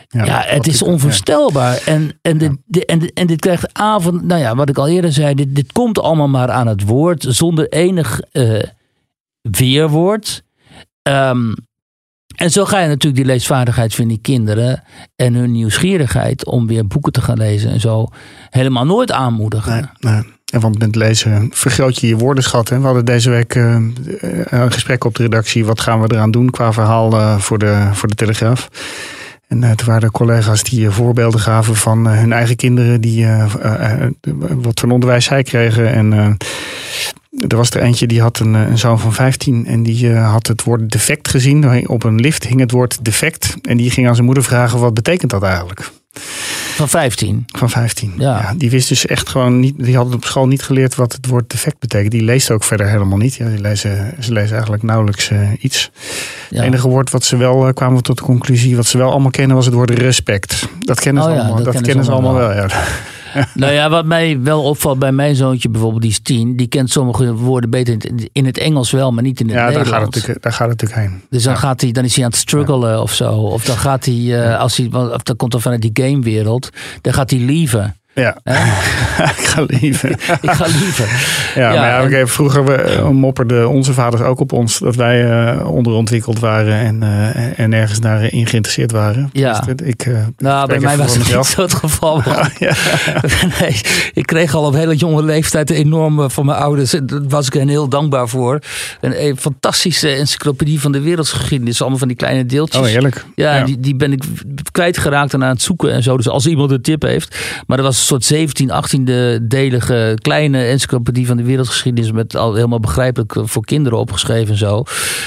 Ja, het is onvoorstelbaar. En, en, dit, en, en dit krijgt avond, nou ja, wat ik al eerder zei, dit, dit komt allemaal maar aan het woord zonder enig uh, weerwoord. Ehm, en zo ga je natuurlijk die leesvaardigheid van die kinderen en hun nieuwsgierigheid om weer boeken te gaan lezen en zo helemaal nooit aanmoedigen. Nee, nee. En want met lezen vergroot je je woordenschat. Hè? We hadden deze week uh, een gesprek op de redactie. Wat gaan we eraan doen qua verhaal uh, voor, de, voor de Telegraaf? En toen waren collega's die voorbeelden gaven van hun eigen kinderen. Die wat voor onderwijs zij kregen. En er was er eentje die had een, een zoon van 15. En die had het woord defect gezien. Op een lift hing het woord defect. En die ging aan zijn moeder vragen wat betekent dat eigenlijk? Van 15? Van 15. Ja. Die wist dus echt gewoon niet. Die had op school niet geleerd wat het woord defect betekent. Die leest ook verder helemaal niet. Ja, die lezen, ze lezen eigenlijk nauwelijks uh, iets. Het enige woord wat ze wel uh, kwamen tot de conclusie. Wat ze wel allemaal kennen was het woord respect. Dat kennen ze oh, allemaal. Dat, dat kennen, ze allemaal wel. wel ja. Nou ja, wat mij wel opvalt bij mijn zoontje bijvoorbeeld, die is tien. Die kent sommige woorden beter in het Engels wel, maar niet in het ja, Nederlands. Ja, daar gaat het natuurlijk, daar gaat het natuurlijk heen. Dus dan, gaat hij, dan is hij aan het struggelen of zo. Of dan gaat hij, uh, als hij, of dan komt er vanuit die gamewereld, dan gaat hij lieven. Ja, ik ga liever. ik ga liever. Ja, ja maar ja, en... vroeger we, uh, mopperden onze vaders ook op ons dat wij uh, onderontwikkeld waren en, uh, en ergens daarin geïnteresseerd waren. Ja. Dus ik, nou, bij mij was het niet zo het geval. ja. nee, ik kreeg al op hele jonge leeftijd enorm van mijn ouders. Daar was ik hen heel dankbaar voor. Een, een, fantastische encyclopedie van de wereldgeschiedenis. Allemaal van die kleine deeltjes. Oh, heerlijk. Ja, ja. Die, die ben ik kwijtgeraakt en aan het zoeken en zo. Dus als iemand een tip heeft. Maar dat was soort 17, 18e delige kleine encyclopedie van de wereldgeschiedenis. Met al helemaal begrijpelijk voor kinderen opgeschreven en zo.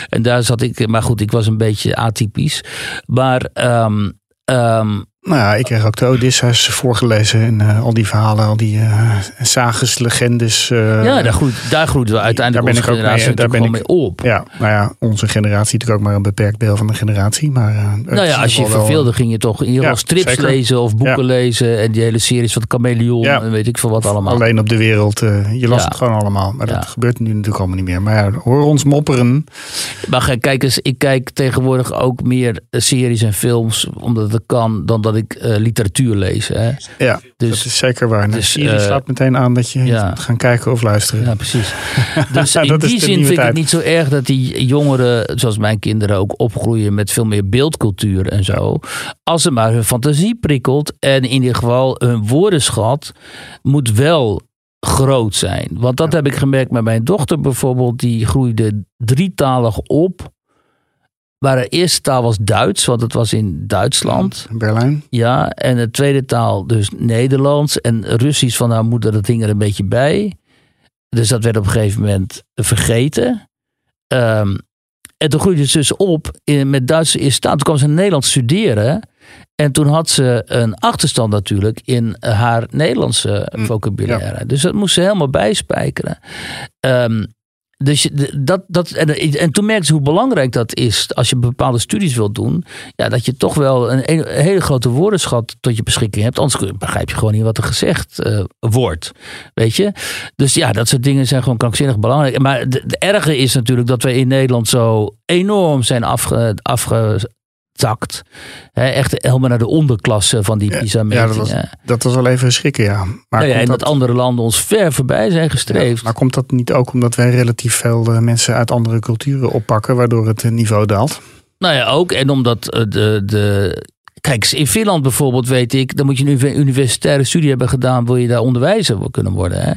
En daar zat ik, maar goed, ik was een beetje atypisch. Maar um, um, nou ja, ik kreeg ook de Odysseus voorgelezen en uh, al die verhalen, al die uh, sages, legendes. Uh, ja, daar, groeit, daar groeien we uiteindelijk daar ben ik ook mee, daar ben ik, mee op. Ja, nou ja, onze generatie natuurlijk ook maar een beperkt deel van de generatie. Maar, nou ja, als je verveelde wel, ging je toch in ieder geval ja, strips zeker. lezen of boeken ja. lezen. En die hele series van de Chameleon ja. en weet ik veel wat allemaal. Alleen op de wereld, je las het gewoon allemaal. Maar dat gebeurt nu natuurlijk allemaal niet meer. Maar ja, hoor ons mopperen. Maar kijk eens, ik kijk tegenwoordig ook meer series en films, omdat het kan, dan dat ik uh, literatuur lees. Hè. Ja, dus, dat is zeker waar. Dus, Siri uh, slaat meteen aan dat je ja. moet gaan kijken of luisteren. Ja, precies. Dus in die zin vind ik het niet zo erg dat die jongeren, zoals mijn kinderen ook, opgroeien met veel meer beeldcultuur en zo. Als ze maar hun fantasie prikkelt en in ieder geval hun woordenschat moet wel groot zijn. Want dat heb ik gemerkt met mijn dochter bijvoorbeeld. Die groeide drietalig op waar de eerste taal was Duits, want het was in Duitsland. Berlijn. Ja, en de tweede taal dus Nederlands. En Russisch van haar moeder, dat hing er een beetje bij. Dus dat werd op een gegeven moment vergeten. Um, en toen groeide ze dus op in, met Duitse eerste taal. Toen kwam ze in Nederland studeren. En toen had ze een achterstand natuurlijk in haar Nederlandse mm, vocabulaire. Ja. Dus dat moest ze helemaal bijspijkeren. Um, dus dat, dat, en, en toen merkte ze hoe belangrijk dat is als je bepaalde studies wilt doen. Ja, dat je toch wel een, een hele grote woordenschat tot je beschikking hebt. Anders begrijp je gewoon niet wat er gezegd uh, wordt. Weet je? Dus ja, dat soort dingen zijn gewoon krankzinnig belangrijk. Maar het erge is natuurlijk dat we in Nederland zo enorm zijn afge, afge zakt. echt helemaal naar de onderklasse van die PISA-metingen. Ja, dat, was, dat was wel even schrikken, ja. Maar nou ja, en dat, dat, andere landen ons ver voorbij zijn gestreefd. Ja, maar komt dat niet ook omdat wij relatief veel uh, mensen uit andere culturen oppakken, waardoor het niveau daalt? Nou ja, ook. En omdat uh, de, de Kijk, in Finland bijvoorbeeld weet ik, dan moet je een universitaire studie hebben gedaan, wil je daar onderwijzer kunnen worden. Hè?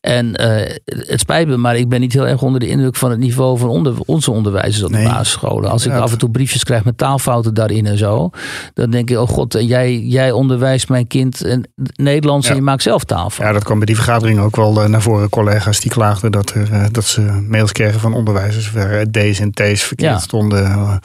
En uh, het spijt me, maar ik ben niet heel erg onder de indruk van het niveau van onder, onze onderwijzers op de nee. basisscholen. Als ik af en toe briefjes krijg met taalfouten daarin en zo, dan denk ik, oh god, jij, jij onderwijst mijn kind Nederlands ja. en je maakt zelf taalfouten. Ja, dat kwam bij die vergadering ook wel eh, naar voren. Collega's die klaagden dat, er, dat ze mails kregen van onderwijzers waar D's en T's verkeerd ja. stonden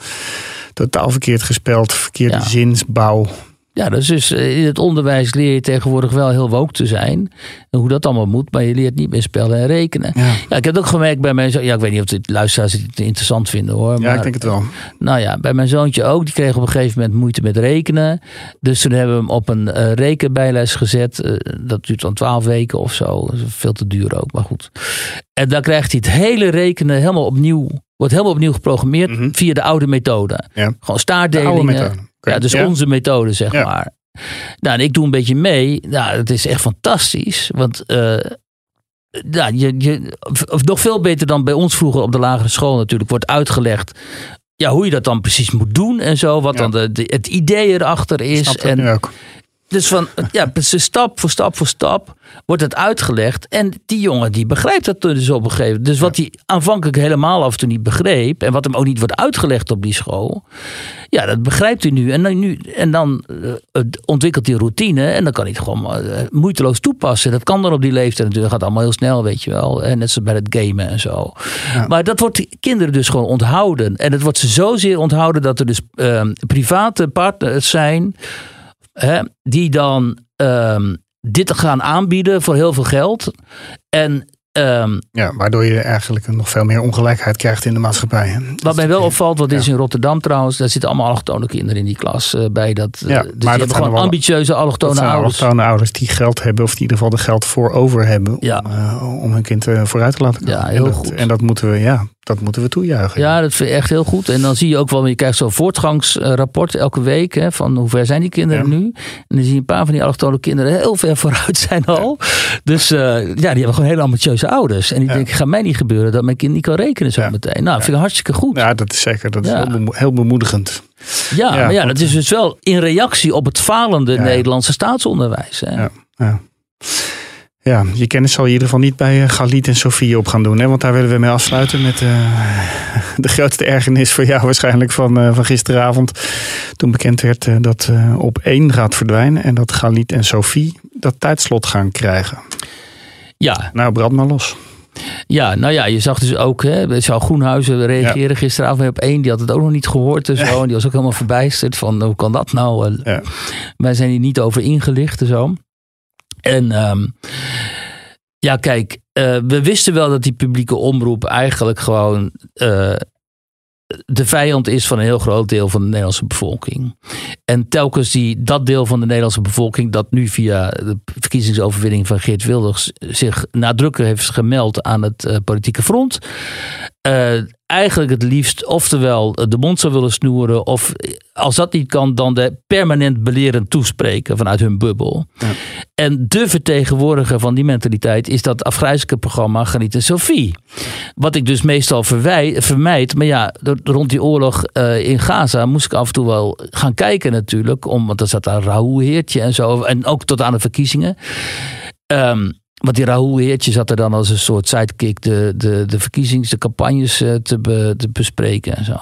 totaal verkeerd gespeld, verkeerde ja. zinsbouw. Ja, dus, dus in het onderwijs leer je tegenwoordig wel heel woke te zijn. En hoe dat allemaal moet, maar je leert niet meer spellen en rekenen. Ja, ja ik heb het ook gemerkt bij mijn zoon. Ja, ik weet niet of de luisteraars het interessant vinden hoor. Ja, ik denk het wel. Nou ja, bij mijn zoontje ook. Die kreeg op een gegeven moment moeite met rekenen. Dus toen hebben we hem op een uh, rekenbijles gezet. Uh, dat duurt dan twaalf weken of zo. veel te duur ook, maar goed. En dan krijgt hij het hele rekenen helemaal opnieuw wordt helemaal opnieuw geprogrammeerd mm -hmm. via de oude methode. Ja. Gewoon staardelingen. Ja, dus ja. onze methode, zeg ja. maar. Nou, en ik doe een beetje mee. Nou, het is echt fantastisch. Want uh, ja, je, je, of nog veel beter dan bij ons vroeger op de lagere school natuurlijk, wordt uitgelegd ja, hoe je dat dan precies moet doen en zo. Wat dan de, het idee erachter is. en, nu ook. Dus van, ja, stap voor stap voor stap wordt het uitgelegd. En die jongen die begrijpt dat dus op een gegeven moment. Dus wat hij aanvankelijk helemaal af en toe niet begreep. En wat hem ook niet wordt uitgelegd op die school. Ja, dat begrijpt hij nu. En dan, nu, en dan uh, ontwikkelt hij routine. En dan kan hij het gewoon uh, moeiteloos toepassen. Dat kan dan op die leeftijd natuurlijk. Dat gaat allemaal heel snel, weet je wel. En net zoals bij het gamen en zo. Maar dat wordt kinderen dus gewoon onthouden. En het wordt ze zozeer onthouden dat er dus uh, private partners zijn die dan um, dit gaan aanbieden voor heel veel geld. En Um, ja, waardoor je eigenlijk nog veel meer ongelijkheid krijgt in de maatschappij. Hè? Wat mij wel opvalt, wat is in Rotterdam trouwens, daar zitten allemaal allochtone kinderen in die klas uh, bij. Dat, ja, dus maar dat gewoon ambitieuze allochtone dat ouders. allochtone ouders die geld hebben, of die in ieder geval de geld voor over hebben ja. om, uh, om hun kind vooruit te laten komen. Ja, heel en dat, goed. En dat moeten we, ja, dat moeten we toejuichen. Ja, dat vind ik echt heel goed. En dan zie je ook wel, je krijgt zo'n voortgangsrapport elke week. Hè, van hoe ver zijn die kinderen nu? En dan zie je een paar van die allochtone kinderen heel ver vooruit zijn al. Dus ja, die hebben gewoon hele ouders. En die denken, gaat mij niet gebeuren dat mijn kind niet kan rekenen zo meteen. Nou, vind ik hartstikke goed. Ja, dat is zeker. Dat is heel, heel bemoedigend. Ja, maar ja, dat is dus wel in reactie op het falende Nederlandse staatsonderwijs. Hè? Ja, ja. Ja, je kennis zal je in ieder geval niet bij Galit en Sofie op gaan doen. Hè? Want daar willen we mee afsluiten met uh, de grootste ergernis voor jou waarschijnlijk van, uh, van gisteravond. Toen bekend werd uh, dat op één gaat verdwijnen. En dat Galit en Sofie dat tijdslot gaan krijgen. Ja. Nou, brand maar los. Ja, nou ja, je zag dus ook, hè, zou Groenhuizen reageren ja. gisteravond op één. Die had het ook nog niet gehoord en zo. En die was ook helemaal verbijsterd van, hoe kan dat nou? Ja. Wij zijn hier niet over ingelicht en zo. En um, ja, kijk, uh, we wisten wel dat die publieke omroep eigenlijk gewoon uh, de vijand is van een heel groot deel van de Nederlandse bevolking. En telkens die, dat deel van de Nederlandse bevolking, dat nu via de verkiezingsoverwinning van Geert Wilders zich nadrukkelijk heeft gemeld aan het uh, politieke front. Uh, eigenlijk het liefst oftewel de mond zou willen snoeren. Of als dat niet kan, dan de permanent belerend toespreken vanuit hun bubbel. Ja. En de vertegenwoordiger van die mentaliteit is dat afgrijzelijke programma Geniet en Sophie. Wat ik dus meestal verwij, vermijd. Maar ja, rond die oorlog uh, in Gaza moest ik af en toe wel gaan kijken natuurlijk. Om, want er zat daar Raoul Heertje en zo. En ook tot aan de verkiezingen. Um, want die Raoul Heertje zat er dan als een soort sidekick de, de, de verkiezings, de campagnes te, be, te bespreken en zo.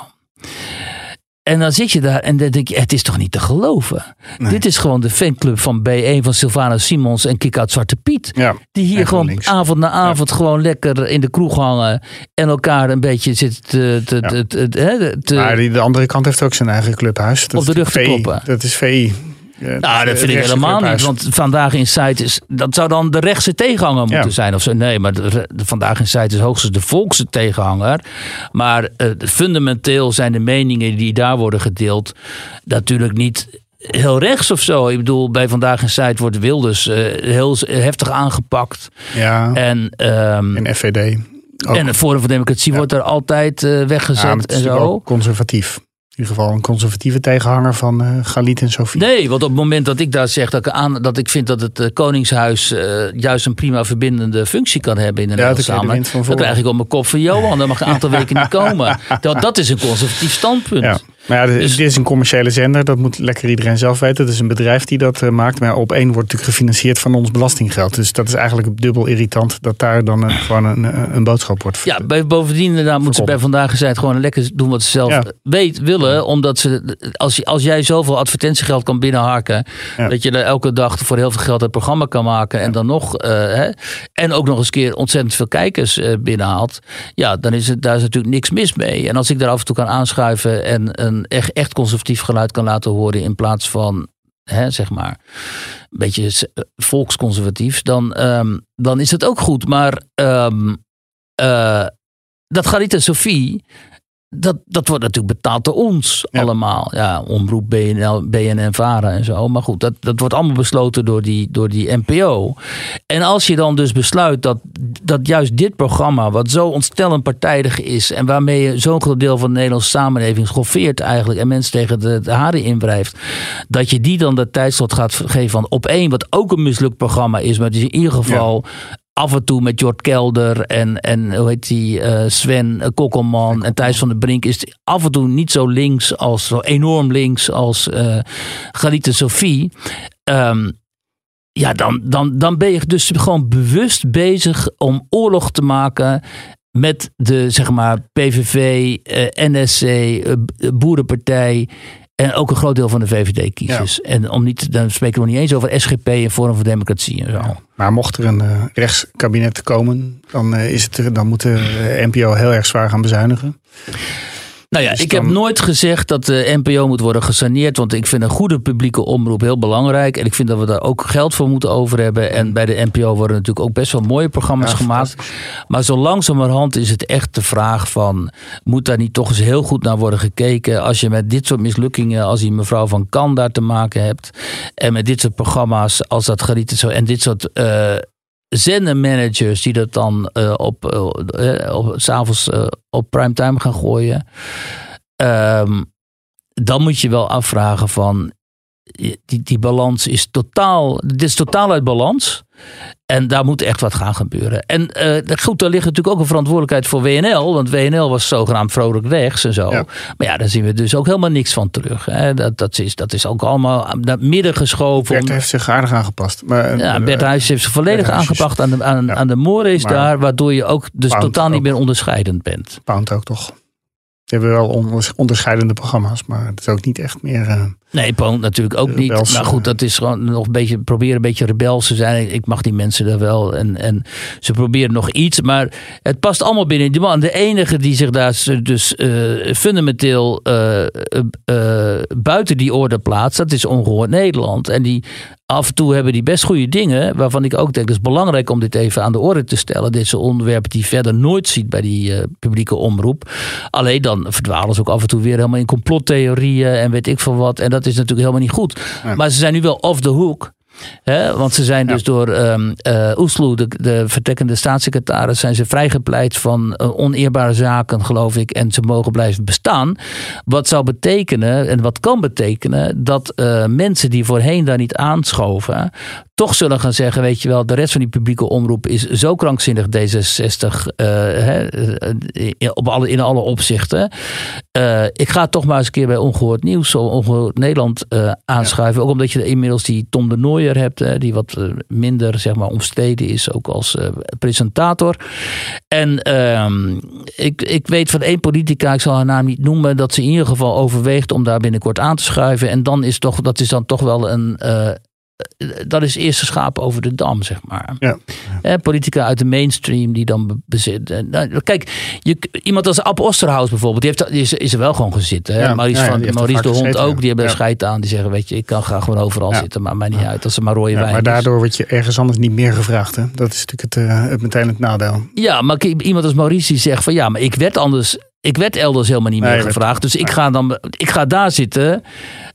En dan zit je daar en dan denk je, het is toch niet te geloven. Nee. Dit is gewoon de fanclub van B1 van Sylvana Simons en Kik uit Zwarte Piet. Ja, die hier gewoon links. avond na avond ja. gewoon lekker in de kroeg hangen. En elkaar een beetje zitten te... te, ja. te, te, te maar die, de andere kant heeft ook zijn eigen clubhuis. Dat op de rug te kloppen. Dat is VI. Ja, nou, dat vind ik helemaal niet. Want vandaag in site is. Dat zou dan de rechtse tegenhanger moeten ja. zijn. Of zo. Nee, maar de, de, vandaag in site is hoogstens de volkse tegenhanger. Maar uh, fundamenteel zijn de meningen die daar worden gedeeld. natuurlijk niet heel rechts of zo. Ik bedoel, bij Vandaag in Site wordt Wilders uh, heel heftig aangepakt. Ja. En, um, en FVD. Ook. En het Forum voor Democratie ja. wordt er altijd uh, weggezet en zo. conservatief. In ieder geval een conservatieve tegenhanger van uh, Galit en Sofie. Nee, want op het moment dat ik daar zeg dat ik, aan, dat ik vind dat het uh, Koningshuis uh, juist een prima verbindende functie kan hebben in een ja, samenleving, dan krijg ik op mijn kop van Johan, dan mag een aantal weken niet komen. Dat, dat is een conservatief standpunt. Ja. Maar ja, dus, dit is een commerciële zender. Dat moet lekker iedereen zelf weten. Het is een bedrijf die dat uh, maakt. Maar op één wordt natuurlijk gefinancierd van ons belastinggeld. Dus dat is eigenlijk dubbel irritant dat daar dan uh, gewoon een, een boodschap wordt. Ja, bij, bovendien nou, moeten ze bij Vandaag gezegd gewoon lekker doen wat ze zelf ja. weet, willen. Omdat ze, als, als jij zoveel advertentiegeld kan binnenharken. Ja. Dat je er elke dag voor heel veel geld het programma kan maken. En dan nog, uh, hè, en ook nog eens keer ontzettend veel kijkers binnenhaalt. Ja, dan is het, daar is natuurlijk niks mis mee. En als ik daar af en toe kan aanschuiven en echt, conservatief geluid kan laten horen in plaats van hè, zeg maar een beetje volksconservatief, dan, um, dan is het ook goed. Maar um, uh, dat Garita Sophie, dat, dat wordt natuurlijk betaald door ons ja. allemaal. Ja, omroep BNL, BNN Vara en zo. Maar goed, dat, dat wordt allemaal besloten door die, door die NPO. En als je dan dus besluit dat, dat juist dit programma, wat zo ontstellend partijdig is. en waarmee je zo'n groot deel van de Nederlandse samenleving schoffeert eigenlijk. en mensen tegen de, de haren inwrijft. dat je die dan de tijdslot gaat geven van op één, wat ook een mislukt programma is. maar het is in ieder geval. Ja af en toe met Jort Kelder en, en hoe heet die, uh, Sven Kokkelman en Thijs van der Brink is af en toe niet zo links als zo enorm links als uh, Galite Sophie. Um, ja, dan, dan, dan ben je dus gewoon bewust bezig om oorlog te maken met de zeg maar PVV, NSC, Boerenpartij en ook een groot deel van de VVD-kiezers. En om niet, dan spreken we nog niet eens over SGP en Forum voor Democratie en zo. Maar mocht er een uh, rechtskabinet komen, dan, uh, is het er, dan moet de NPO heel erg zwaar gaan bezuinigen. Nou ja, dus ik heb nooit gezegd dat de NPO moet worden gesaneerd. Want ik vind een goede publieke omroep heel belangrijk. En ik vind dat we daar ook geld voor moeten over hebben. En bij de NPO worden natuurlijk ook best wel mooie programma's gemaakt. Maar zo langzamerhand is het echt de vraag van... moet daar niet toch eens heel goed naar worden gekeken... als je met dit soort mislukkingen als die mevrouw van Kan daar te maken hebt... en met dit soort programma's als dat gerieten zo... en dit soort... Uh, zendermanagers die dat dan uh, op, uh, op s'avonds uh, op primetime gaan gooien. Um, dan moet je wel afvragen van die, die balans is totaal, dit is totaal uit balans. En daar moet echt wat gaan gebeuren. En uh, goed, daar ligt natuurlijk ook een verantwoordelijkheid voor WNL. Want WNL was zogenaamd vrolijk rechts en zo. Maar ja, daar zien we dus ook helemaal niks van terug. Hè. Dat, dat, is, dat is ook allemaal naar midden geschoven. Bert heeft zich aardig aangepast. Maar, ja, Bert Huis heeft zich volledig aangepakt aan de, aan, aan de daar. Waardoor je ook dus totaal niet meer onderscheidend bent. Pound ook toch? We hebben wel onderscheidende programma's, maar het is ook niet echt meer. Uh, nee, Poont natuurlijk ook niet. Maar nou goed, dat is gewoon nog een beetje proberen een beetje rebels te zijn. Ik mag die mensen er wel. En, en ze proberen nog iets, maar het past allemaal binnen die man. De enige die zich daar dus uh, fundamenteel uh, buiten die orde plaatst, dat is ongehoord Nederland. En die af en toe hebben die best goede dingen. Waarvan ik ook denk, het is belangrijk om dit even aan de orde te stellen. Deze onderwerpen die je verder nooit ziet bij die uh, publieke omroep. Alleen dan verdwalen ze ook af en toe weer helemaal in complottheorieën en weet ik veel wat. En dat is natuurlijk helemaal niet goed. Maar ze zijn nu wel off the hook want ze zijn dus door um, uh, Oesloe, de, de, vertrekkende staatssecretaris, zijn ze vrijgepleit van uh, oneerbare zaken, geloof ik. En ze mogen blijven bestaan. Wat zou betekenen, en wat kan betekenen, dat uh, mensen die voorheen daar niet aanschoven, toch zullen gaan zeggen, weet je wel, de rest van die publieke omroep is zo krankzinnig D66 uh, op alle, in alle opzichten. Uh, ik ga toch maar eens een keer bij Ongehoord Nieuws, Ongehoord Nederland uh, aanschuiven. Ja. Ook omdat je inmiddels die Tom de Nooier hebt, die wat minder zeg maar omstreden is, ook als presentator. En ehm, ik, ik weet van één politica, ik zal haar naam niet noemen, dat ze in ieder geval overweegt om daar binnenkort aan te schuiven. En dan is toch, dat is dan toch wel een dat is eerste schaap over de dam, zeg maar. Ja. Eh, politica uit de mainstream die dan bezit. Nou, kijk, je, iemand als Ab Osterhaus bijvoorbeeld, die, heeft, die is, is er wel gewoon gezeten. Ja, Maurice, van, Maurice de Hond gezeten, ook, die hebben er scheid aan. Die zeggen, weet je, ik kan graag gewoon overal zitten, maar mij niet uit. Als ze maar rode wijn Maar daardoor word je ergens anders niet meer gevraagd. Hè? Dat is natuurlijk het, uh, het meteen het nadeel. Ja, maar iemand als Maurice die zegt van ja, maar ik werd anders ik werd elders helemaal niet meer gevraagd. Dus ik ga, dan, ik ga daar zitten.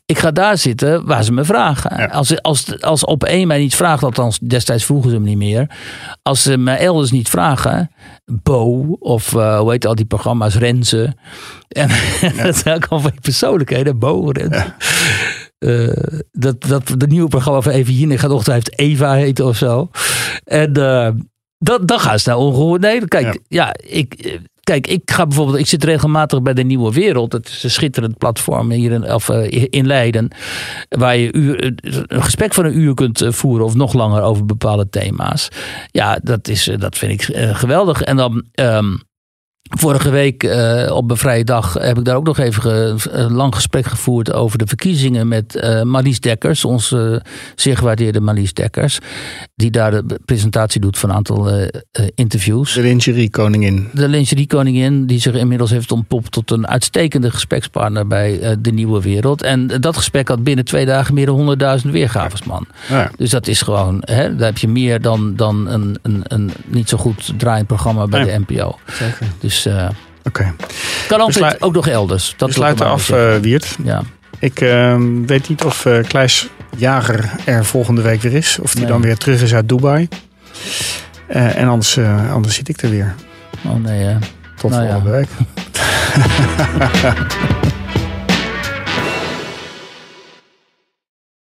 Ik ga daar zitten waar ze me vragen. Als, als, als op één mij niet vraagt, althans destijds vroegen ze me niet meer. Als ze me elders niet vragen, Bo of uh, hoe heet al die programma's, Renze. En ja. dat is ook al van persoonlijkheden, Bo, Renze. Uh, dat, dat de nieuwe programma van Even hier gaat ochtend heeft Eva heten of zo. En uh, dat, dan gaan ze naar ongehoord. Nee, kijk, ja, ik, Kijk, ik ga bijvoorbeeld, ik zit regelmatig bij de Nieuwe Wereld. Het is een schitterend platform hier in, of, uh, in Leiden. Waar je uur, een gesprek van een uur kunt eh, voeren of nog langer over bepaalde thema's. Ja, dat, is, dat vind ik geweldig. En dan. Um, Vorige week uh, op een vrije dag heb ik daar ook nog even een lang gesprek gevoerd over de verkiezingen met uh, Marlies Dekkers, onze uh, zeer gewaardeerde Marlies Dekkers, die daar de presentatie doet van een aantal uh, interviews. De lingeriekoningin. De lingeriekoningin, die zich inmiddels heeft ontpopt tot een uitstekende gesprekspartner bij de Nieuwe Wereld. En dat gesprek had binnen twee dagen meer dan 100.000 weergaves, man. Ja. Dus dat is gewoon, hè, daar heb je meer dan, dan een, een, een niet zo goed draaiend programma bij ja. de NPO. Zeker. Dus dus uh, okay. kan altijd ook nog elders. Dat sluiten af, uh, Wiert. Ja. Ik uh, weet niet of uh, Kleis Jager er volgende week weer is. Of die nee. dan weer terug is uit Dubai. en anders, anders zit ik er weer. Oh nee, hè. Tot nou volgende ja. week.